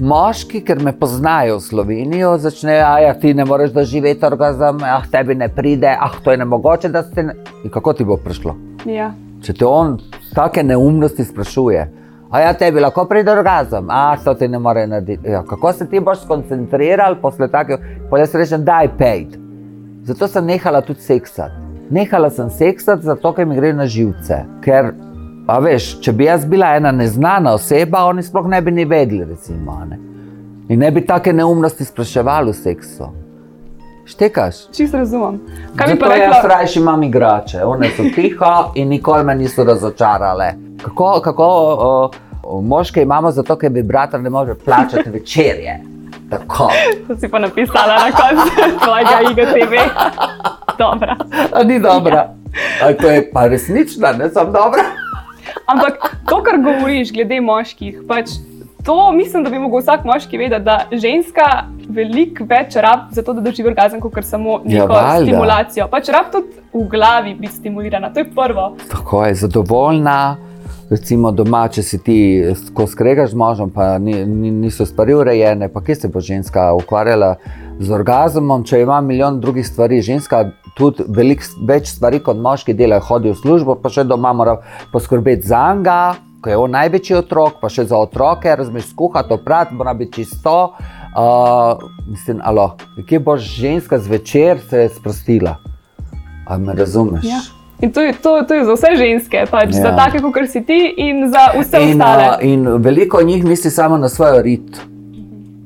Moški, ker me poznajo v Sloveniji, začnejo, da ja, ti ne moreš doživeti orgazem, ah, tebi ne pride, ah, to je ne mogoče, da ste. Ne... In kako ti bo prišlo? Ja. Če te on take neumnosti sprašuje, a ja, tebi lahko pride orgazem, a to ti ne more narediti. Ja, kako se ti boš skoncentriral posle take, pa jaz rečem, daj pejt. Zato sem nehala tudi seksati. Nehala sem seksati, zato ker mi gre na živce. Ker, a veš, če bi jaz bila ena neznana oseba, oni sploh ne bi ni vedeli, recimo. Ne? In ne bi take neumnosti spraševali v seksu. Štekaš? Čist razumem. Kaj bi Zato pa jaz rekla? rajši imam igrače, one so tiho in nikoli me niso razočarale. Kako, kako o, o, moške imamo zato, ker bi brat ne more plačati večerje. Tako. To si pa napisala na koncu svojega IGTV. Dobro. A ni dobra. A to je pa resnična, ne sem dobra. Ampak to, kar govoriš glede moških, pač to mislim, da bi lahko vsak moški vedel, da ženska veliko več rab za to, da doživi orgazem, kot samo Ja, neko valjda. stimulacijo. Pač rab tudi v glavi biti stimulirana, to je prvo. Tako je zadovoljna. Recimo doma, če si ti, ko skregaš z možem, pa ni, ni, niso stvari urejene, pa kje se bo ženska ukvarjala z orgazmom, če ima milijon drugih stvari. Ženska tudi veliko več stvari kot moški delajo, hodijo v službo, pa še doma mora poskrbeti za njega, ko je on največji otrok, pa še za otroke, razumeš, skuhati, oprati, mora biti čisto. Uh, mislim, alo, kje boš ženska zvečer se sprostila? A me razumeš? Ja. In to je, to, to je za vse ženske, pač, ja. za take, kot si ti, in za vse In, ostale. a, in veliko njih misli samo na svoj rit,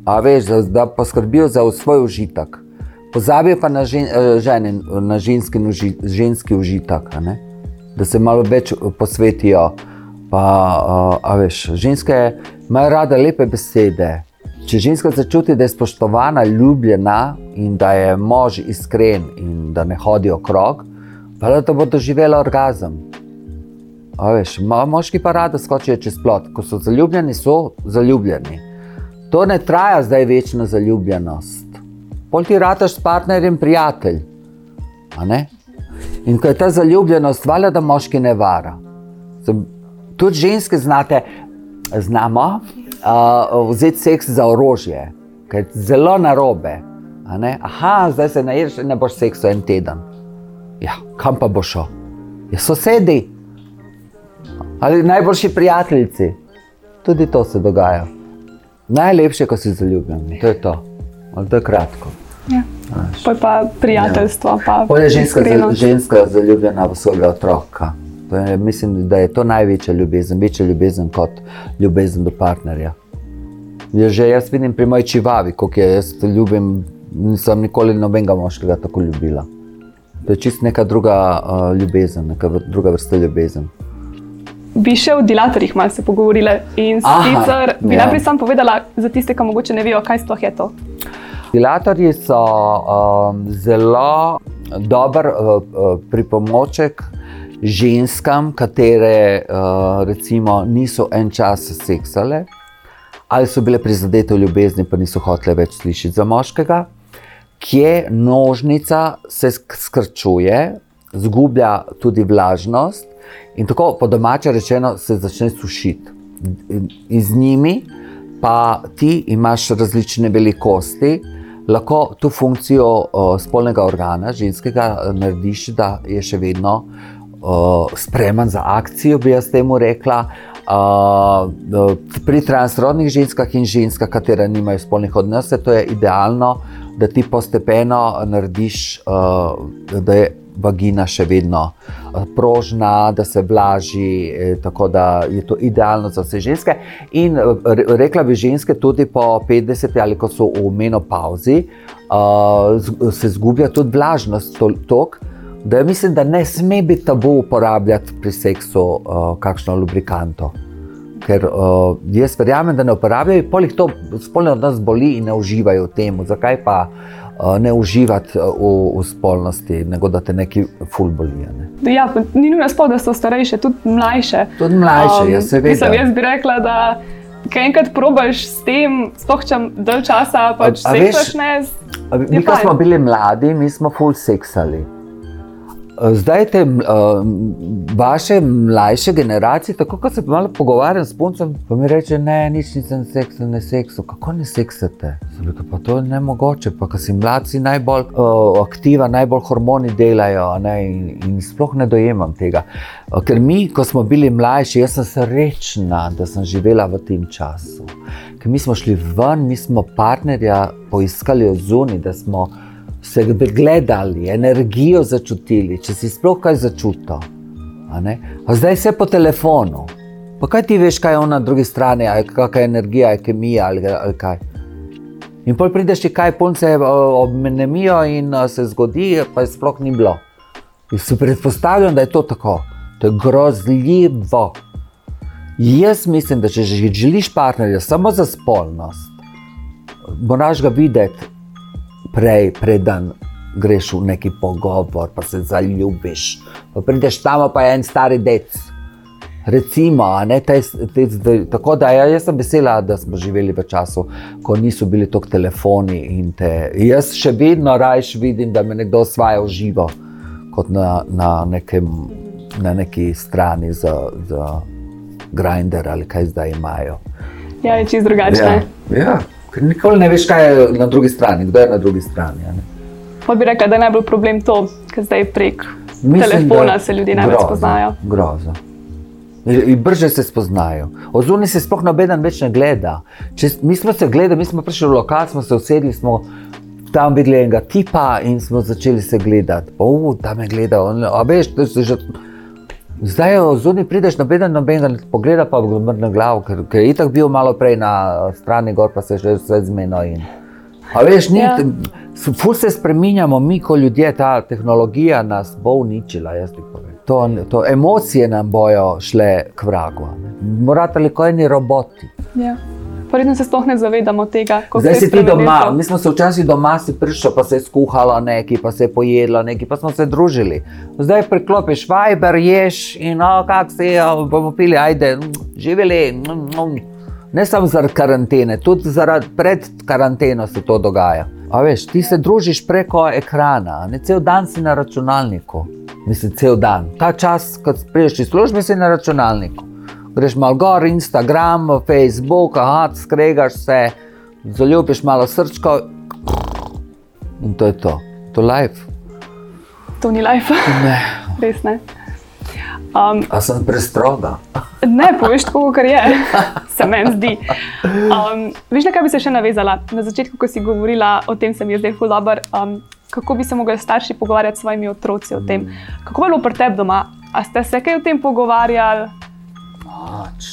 a veš, da, da poskrbijo za svoj užitek. Pozabijo pa na, žen, eh, žene, na ženski, ženski užitek, da se malo več posvetijo. Pa, a, a veš, ženske imajo rade lepe besede. Če ženska začuti, da je spoštovana, ljubljena in da je mož iskren in da ne hodi okrog, pa da bo doživela orgazem. A veš, mo moški pa radi skočijo čez plot, ko so zaljubljeni, so zaljubljeni. To ne traja zdaj večna zaljubljenost. Pol ti rataš s partnerjem prijatelj. In ko je ta zaljubljenost, valjda, da moški ne vara. Tudi ženske znate, znamo uh, vzeti seks za orožje, ker je zelo narobe. Aha, zdaj se naješ, ne boš seksa en teden. Ja, kam pa bo šel? Ja, sosedi ali najboljši prijateljici. Tudi to se dogaja. Najlepše, ko si zaljubljen, to je to. Ali to je kratko. Ja. Pa je pa prijateljstvo. Pa Pol je ženska, ženska zaljubljena v svojega otroka. Je, mislim, da je to največja ljubezen, večja ljubezen kot ljubezen do partnerja. Je že jaz vidim pri moji čivavi, koliko je jaz ljubim, nisem nikoli nobenega moškega tako ljubila. To je čist neka druga uh, ljubezen, neka druga vrsta ljubezen. Bi še o dilatorjih malo se pogovorili. In Aha, sicer bi ja. najprej sam povedala za tiste, ki mogoče ne vejo, kaj sploh je to. Dilatorji so um, zelo dober uh, uh, pripomoček ženskam, katere uh, recimo niso en čas seksale ali so bile prizadete v ljubezni, pa niso hotele več slišati za moškega, kje nožnica se sk- skrčuje, zgublja tudi vlažnost in tako po domače rečeno se začne sušiti. In- z njimi pa ti imaš različne velikosti, lahko tu funkcijo uh, spolnega organa, ženskega, eh, narediš, da je še vedno uh, spreman za akcijo, bi jaz temu rekla. Uh, pri transrodnih ženskah in ženskah, katera nimajo spolnih odnosov, to je idealno da ti postopno narediš, uh, da je vagina še vedno prožna, da se vlaži, eh, tako da je to idealno za vse ženske. In rekla bi ženske tudi po 50 ali ko so v menopauzi, uh, se zgublja tudi vlažnost tok. Da mislim, da ne sme biti tabu uporabljati pri seksu uh, kakšno lubrikanto ker uh, jaz verjamem, da ne uporabljajo, poleg to spolno od nas boli in ne uživajo v tem. Zakaj pa uh, ne uživati v, v spolnosti, nego da te neki ful bolijo? Ne? Ja, ni nujno spol, da so starejše, tudi mlajše. Tudi mlajše, um, jaz se vedem. Jaz bi rekla, da. Kaj enkrat probiš s tem, spohčam dalj časa, pač se veš, ne. Mi, ko smo bili mladi, mi smo full seksali. Zdaj, te uh, vaše mlajše generacije, tako kot se malo pogovarjam s puncem, pa mi reče, ne, nič nisem seksu, ne seksu. Kako ne seksate? Rekel, pa to je ne mogoče. Pa, ker si mladci najbolj uh, aktiva, najbolj hormoni delajo ne, in, in sploh ne dojemam tega. Uh, ker mi, ko smo bili mlajši, jaz sem srečna, da sem živela v tem času. Ker mi smo šli ven, mi smo partnerja poiskali od zunaj, da smo se gledali, energijo začutili, če si sploh kaj začutil. Zdaj se po telefonu. Pa kaj ti veš, kaj je na drugi strani, kakšna je energija, je kemija ali, ali kaj. In pol prideš, kaj punce obmenemijo in se zgodi, pa je sploh ni bilo. In si predpostavljam, da je to tako. To je grozljivo. Jaz mislim, da če želiš partnerja samo za spolnost, moraš ga videti prej, preden greš v neki pogovor, pa se zaljubiš. Pa prideš tam, pa je en stari dec. Recimo, ne, te, te, te, tako da ja, jaz sem vesela, da smo živeli v času, ko niso bili tako telefoni. Te, jaz še vedno rajš vidim, da me nekdo osvaja v živo, kot na, na, nekem, na neki strani za, za grinder ali kaj zdaj imajo. Ja, je čisto drugače. Ja, ja. Ker nikoli ne veš, kaj je na drugi strani, kdo je na drugi strani. Pa bi rekel, da je najbolj problem to, ker zdaj prek Mislim, telefona se ljudje najbolj spoznajo. Groza. In brže se spoznajo. Ozorni se sploh noben več ne gleda. Če, mi smo se gledali, mi smo prišli v lokal, smo se usedli, smo tam videli enega tipa in smo začeli se gledati. Uf, tam je gledal. A veš, to je že. Zdaj, zunaj prideš na beden, noben ga pogleda, pa bo mrna glava, ker, ker je itak bil malo prej na strani gor, pa se že vse zmenil. A veš, ni, ja. ful se spremenjamo, mi kot ljudje, ta tehnologija nas bo uničila. To, to emocije nam bojo šle k vragu. Morate li kot eni roboti. Ja. Verjetno se sploh ne zavedamo tega, kako se je zgodilo. Mi smo se včasih doma, si prišel, pa se je skuhalo nekaj, pa se je pojedlo nekaj, pa smo se družili. Zdaj preklopiš Viber, ješ in oh, kako se je, bomo pili, ajde, živeli. Ne samo zaradi karantene, tudi zaradi pred karanteno se to dogaja. A veš, ti se družiš preko ekrana, ne cel dan si na računalniku. Mislim, cel dan. Ta čas, ko prideš iz službe, si na računalniku greš malo gor, Instagram, Facebook, aha, skregaš se, zaljubiš malo srčko in to je to, to je life. To ni life. Ne. Res ne. Um, A sem prestroga? ne, poveš tako, kar je, se meni zdi. Um, veš, na kaj bi se še navezala? Na začetku, ko si govorila o tem, se mi je zdaj hudober. Um, kako bi se mogli starši pogovarjati s svojimi otroci o tem? Kako je bilo pri tebi doma? A ste se kaj o tem pogovarjali? Pač,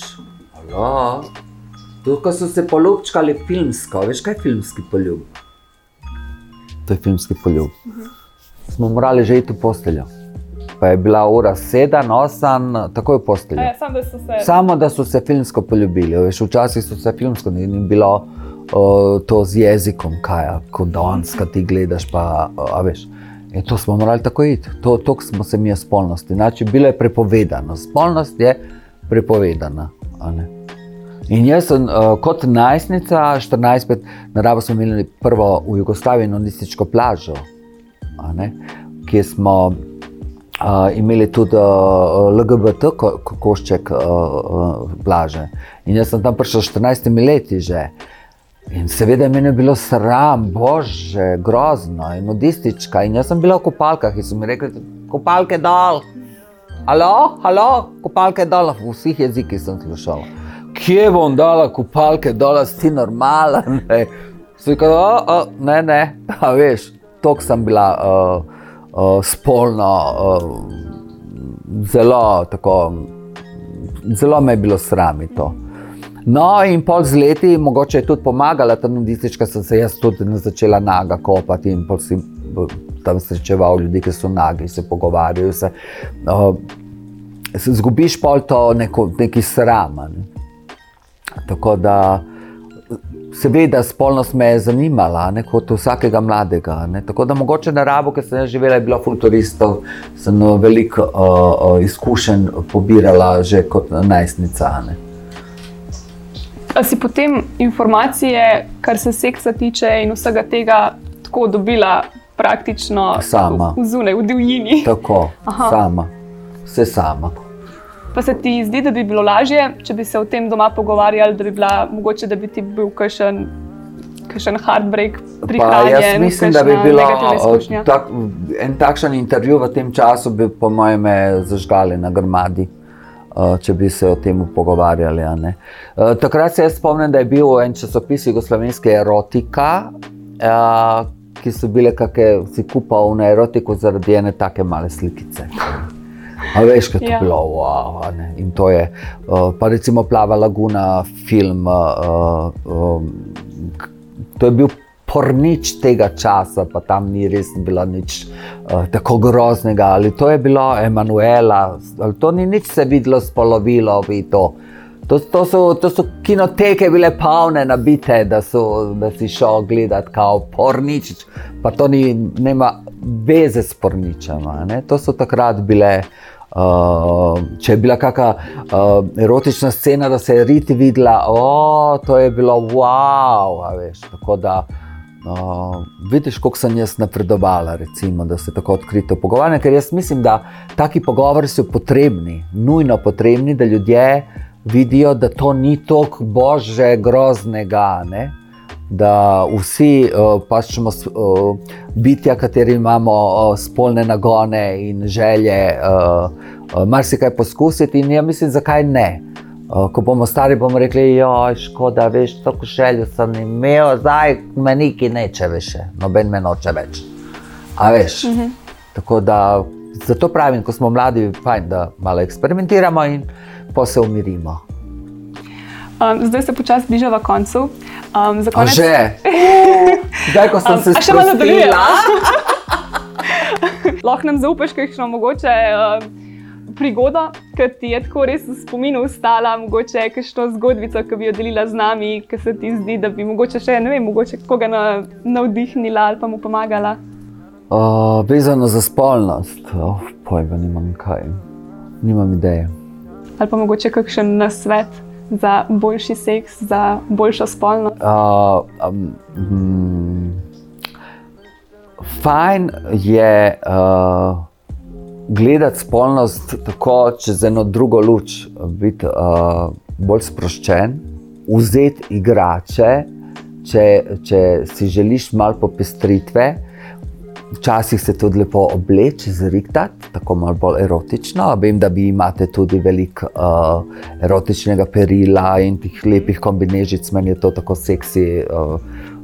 alo. Tukaj so se poljubčkali filmsko, veš kaj je filmski poljub? To je filmski poljub. -huh. Smo morali že iti v posteljo. Pa je bila ura sedem, osem, tako je v postelji. Ja, samo, da se... samo da so se filmsko poljubili. Veš, včasih so se filmsko ni, ni bilo uh, to z jezikom, kaj je, kot danes, kaj ti gledaš. Pa, uh, veš, in to smo morali tako iti. To, smo se mi spolnosti. Znači, bilo je prepovedano. Spolnost je prepovedana. In jaz sem uh, kot najstnica, 14-15, naravo smo imeli prvo v Jugoslaviji nudistično plažo, kjer smo uh, imeli tudi uh, LGBT ko, košček uh, uh, plaže. In jaz sem tam prišel 14 leti že. In seveda mi je bilo sram, bože, grozno in nudistička. In jaz sem bila v kopalkah in so mi rekli, kopalke dol. Alo, alo, kopalke dol, v vseh jezikih sem slišal. Kje bom dala kopalke dol, si normalen, Rekel, ne, ne, a veš, tok sem bila uh, uh, spolno, uh, zelo, tako, zelo me je bilo sram to. No, in pol z leti, mogoče je tudi pomagala ta nudistička, sem se jaz tudi začela naga kopati in pol si tam srečeval ljudi, ki so nagi, se pogovarjajo. Se, uh, zgubiš pol to neko, neki sram. Ne. Tako da, seveda, spolnost me je zanimala, ne, kot vsakega mladega. Ne. Tako da, mogoče na rabu, ki sem živela, je bila futuristov, sem veliko uh, uh, izkušenj pobirala že kot najstnica. Ne. A si potem informacije, kar se seksa tiče in vsega tega, tako dobila praktično sama, v, zunaj, v divjini? Tako, Aha. sama, vse sama. Pa se ti zdi, da bi bilo lažje, če bi se o tem doma pogovarjali, da bi bila mogoče, da bi ti bil kakšen. Še en heartbreak, prihajanje. Jaz mislim, da bi bilo tak, en takšen intervju v tem času, bi po mojem, zažgali na grmadi. Eh, če bi se o tem pogovarjali. Uh, takrat se spomnim, da je bil en časopis Jugoslovenske erotika, uh, ki so bile kakšne, si kupal na erotiko zaradi ene take male slikice. A veš, kaj je ja. bilo, wow, in to je, uh, pa recimo Plava Laguna, film. Uh, uh, to je bil pornič tega časa, pa tam ni res bilo nič uh, tako groznega. Ali to je bilo Emanuela, ali to ni nič se videlo, spolovilo bi to. To, to, so, to so kinoteke bile polne, nabite, da, so, da si šel gledati, kao pornič, pa to ni, nema veze s porničama. Ne? To so takrat bile. Uh, če je bila kakšna uh, erotična scena, da se je riti videla, oh, to je bilo wow. Veš, tako da uh, vidiš, kako sem jaz napredovala, recimo, da se tako odkrito pogovarjam. Ker jaz mislim, da taki pogovori so potrebni, nujno potrebni, da ljudje vidijo, da to ni tako božje, groznega. Ne? Da vsi uh, pač smo uh, bitja, kateri imamo uh, spolne nagone in želje, uh, uh, marsikaj poskusiti, in ja mislim, zakaj ne. Uh, ko bomo stari, bomo rekli, da je škoda, veš, tako željo sem imel, zdaj me neki neče več, noben me noče več. A veš. Uh mhm. Tako da zato pravim, ko smo mladi, fajn, da malo eksperimentiramo in pa se umirimo. Um, zdaj se počasi bližava koncu. Um, konec... Že, zdaj ko sem um, se še malo nadaljevala. Lahko nam zaupaš, kaj še mogoče. Um, prigodo, ki ti je tako res v spominu ostala, mogoče kakšno zgodbico, ki bi jo delila z nami, ki se ti zdi, da bi mogoče še ne vem, mogoče koga navdihnila ali pa mu pomagala. Uh, vezano za spolnost, oh, pojma, nimam kaj, nimam ideje. Ali pa mogoče kakšen nasvet za boljši seks, za boljšo spolnost. Uh, um, um, fajn je. Uh, gledati spolnost tako čez eno drugo luč, biti uh, bolj sproščen, vzeti igrače, če, če si želiš malo popestritve. Včasih se tudi lepo obleči, zrihtati, tako malo bolj erotično. Vem, da vi imate tudi veliko uh, erotičnega perila in teh lepih kombinežic, meni je to tako seksi. Uh,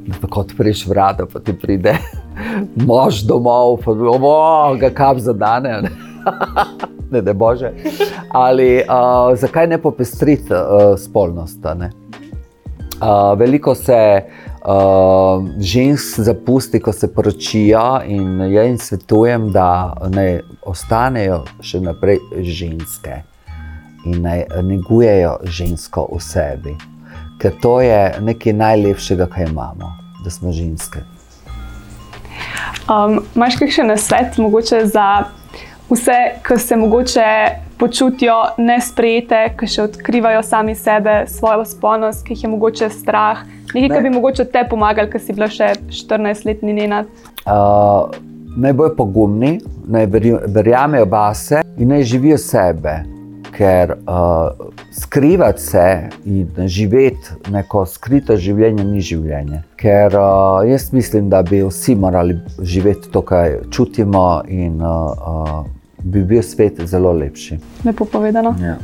Tako odpreš vrata, pa ti pride mož domov, pa oh, ga kap za dane. Ne, ne bože. Ali uh, zakaj ne popestriti uh, spolnost? Ne? Uh, veliko se uh, žensk zapusti, ko se poročijo, in jaz jim svetujem, da ne ostanejo še naprej ženske in naj negujejo žensko v sebi ker to je nekaj najlepšega, kar imamo, da smo ženske. Um, Máš kakšen nasvet, mogoče za vse, ki se morda počutijo nesprejete, ki še odkrivajo sami sebe, svojo spolnost, ki jih je mogoče strah, nekaj, ne. kar bi mogoče te pomagali, ki si bila še 14-letni njena? Uh, naj bojo pogumni, naj verjamejo vase in naj živijo sebe ker uh, skrivati se in živeti neko skrito življenje ni življenje. Ker uh, jaz mislim, da bi vsi morali živeti to, kar čutimo, in uh, uh, bi bil svet zelo lepši. Lepo povedano. Ja.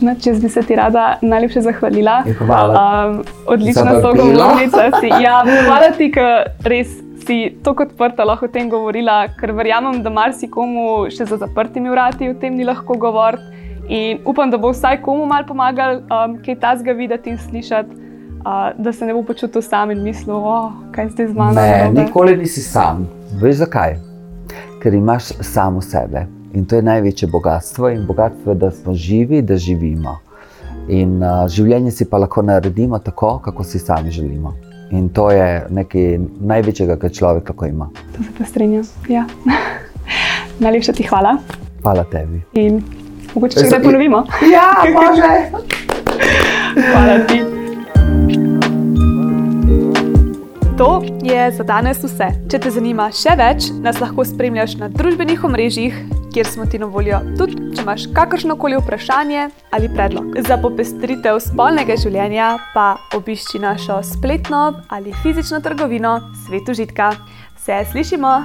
No, če bi se ti rada najlepše zahvalila. Hvala. Um, odlična sogovornica si. Ja, hvala ti, ker res si tako odprta lahko o tem govorila, ker verjamem, da marsikomu še za zaprtimi vrati o tem ni lahko govoriti. In upam, da bo vsaj komu mal pomagal, um, kaj ta zga videti in slišati, uh, da se ne bo počutil sam in mislil, oh, kaj zdaj z mano. Ne, nikoli nisi sam. Veš zakaj? Ker imaš samo sebe. In to je največje bogatstvo. In bogatstvo je, da smo živi, da živimo. In uh, življenje si pa lahko naredimo tako, kako si sami želimo. In to je nekaj največjega, kar človek lahko ima. To se strinjam. Ja. Najlepša ti hvala. Hvala tebi. In mogoče še kdaj ponovimo. Ja, može. hvala ti. To je za danes vse. Če te zanima še več, nas lahko spremljaš na družbenih omrežjih, kjer smo ti na voljo, tudi če imaš kakršno koli vprašanje ali predlog. Za popestritev spolnega življenja pa obišči našo spletno ali fizično trgovino Svet užitka. Se slišimo!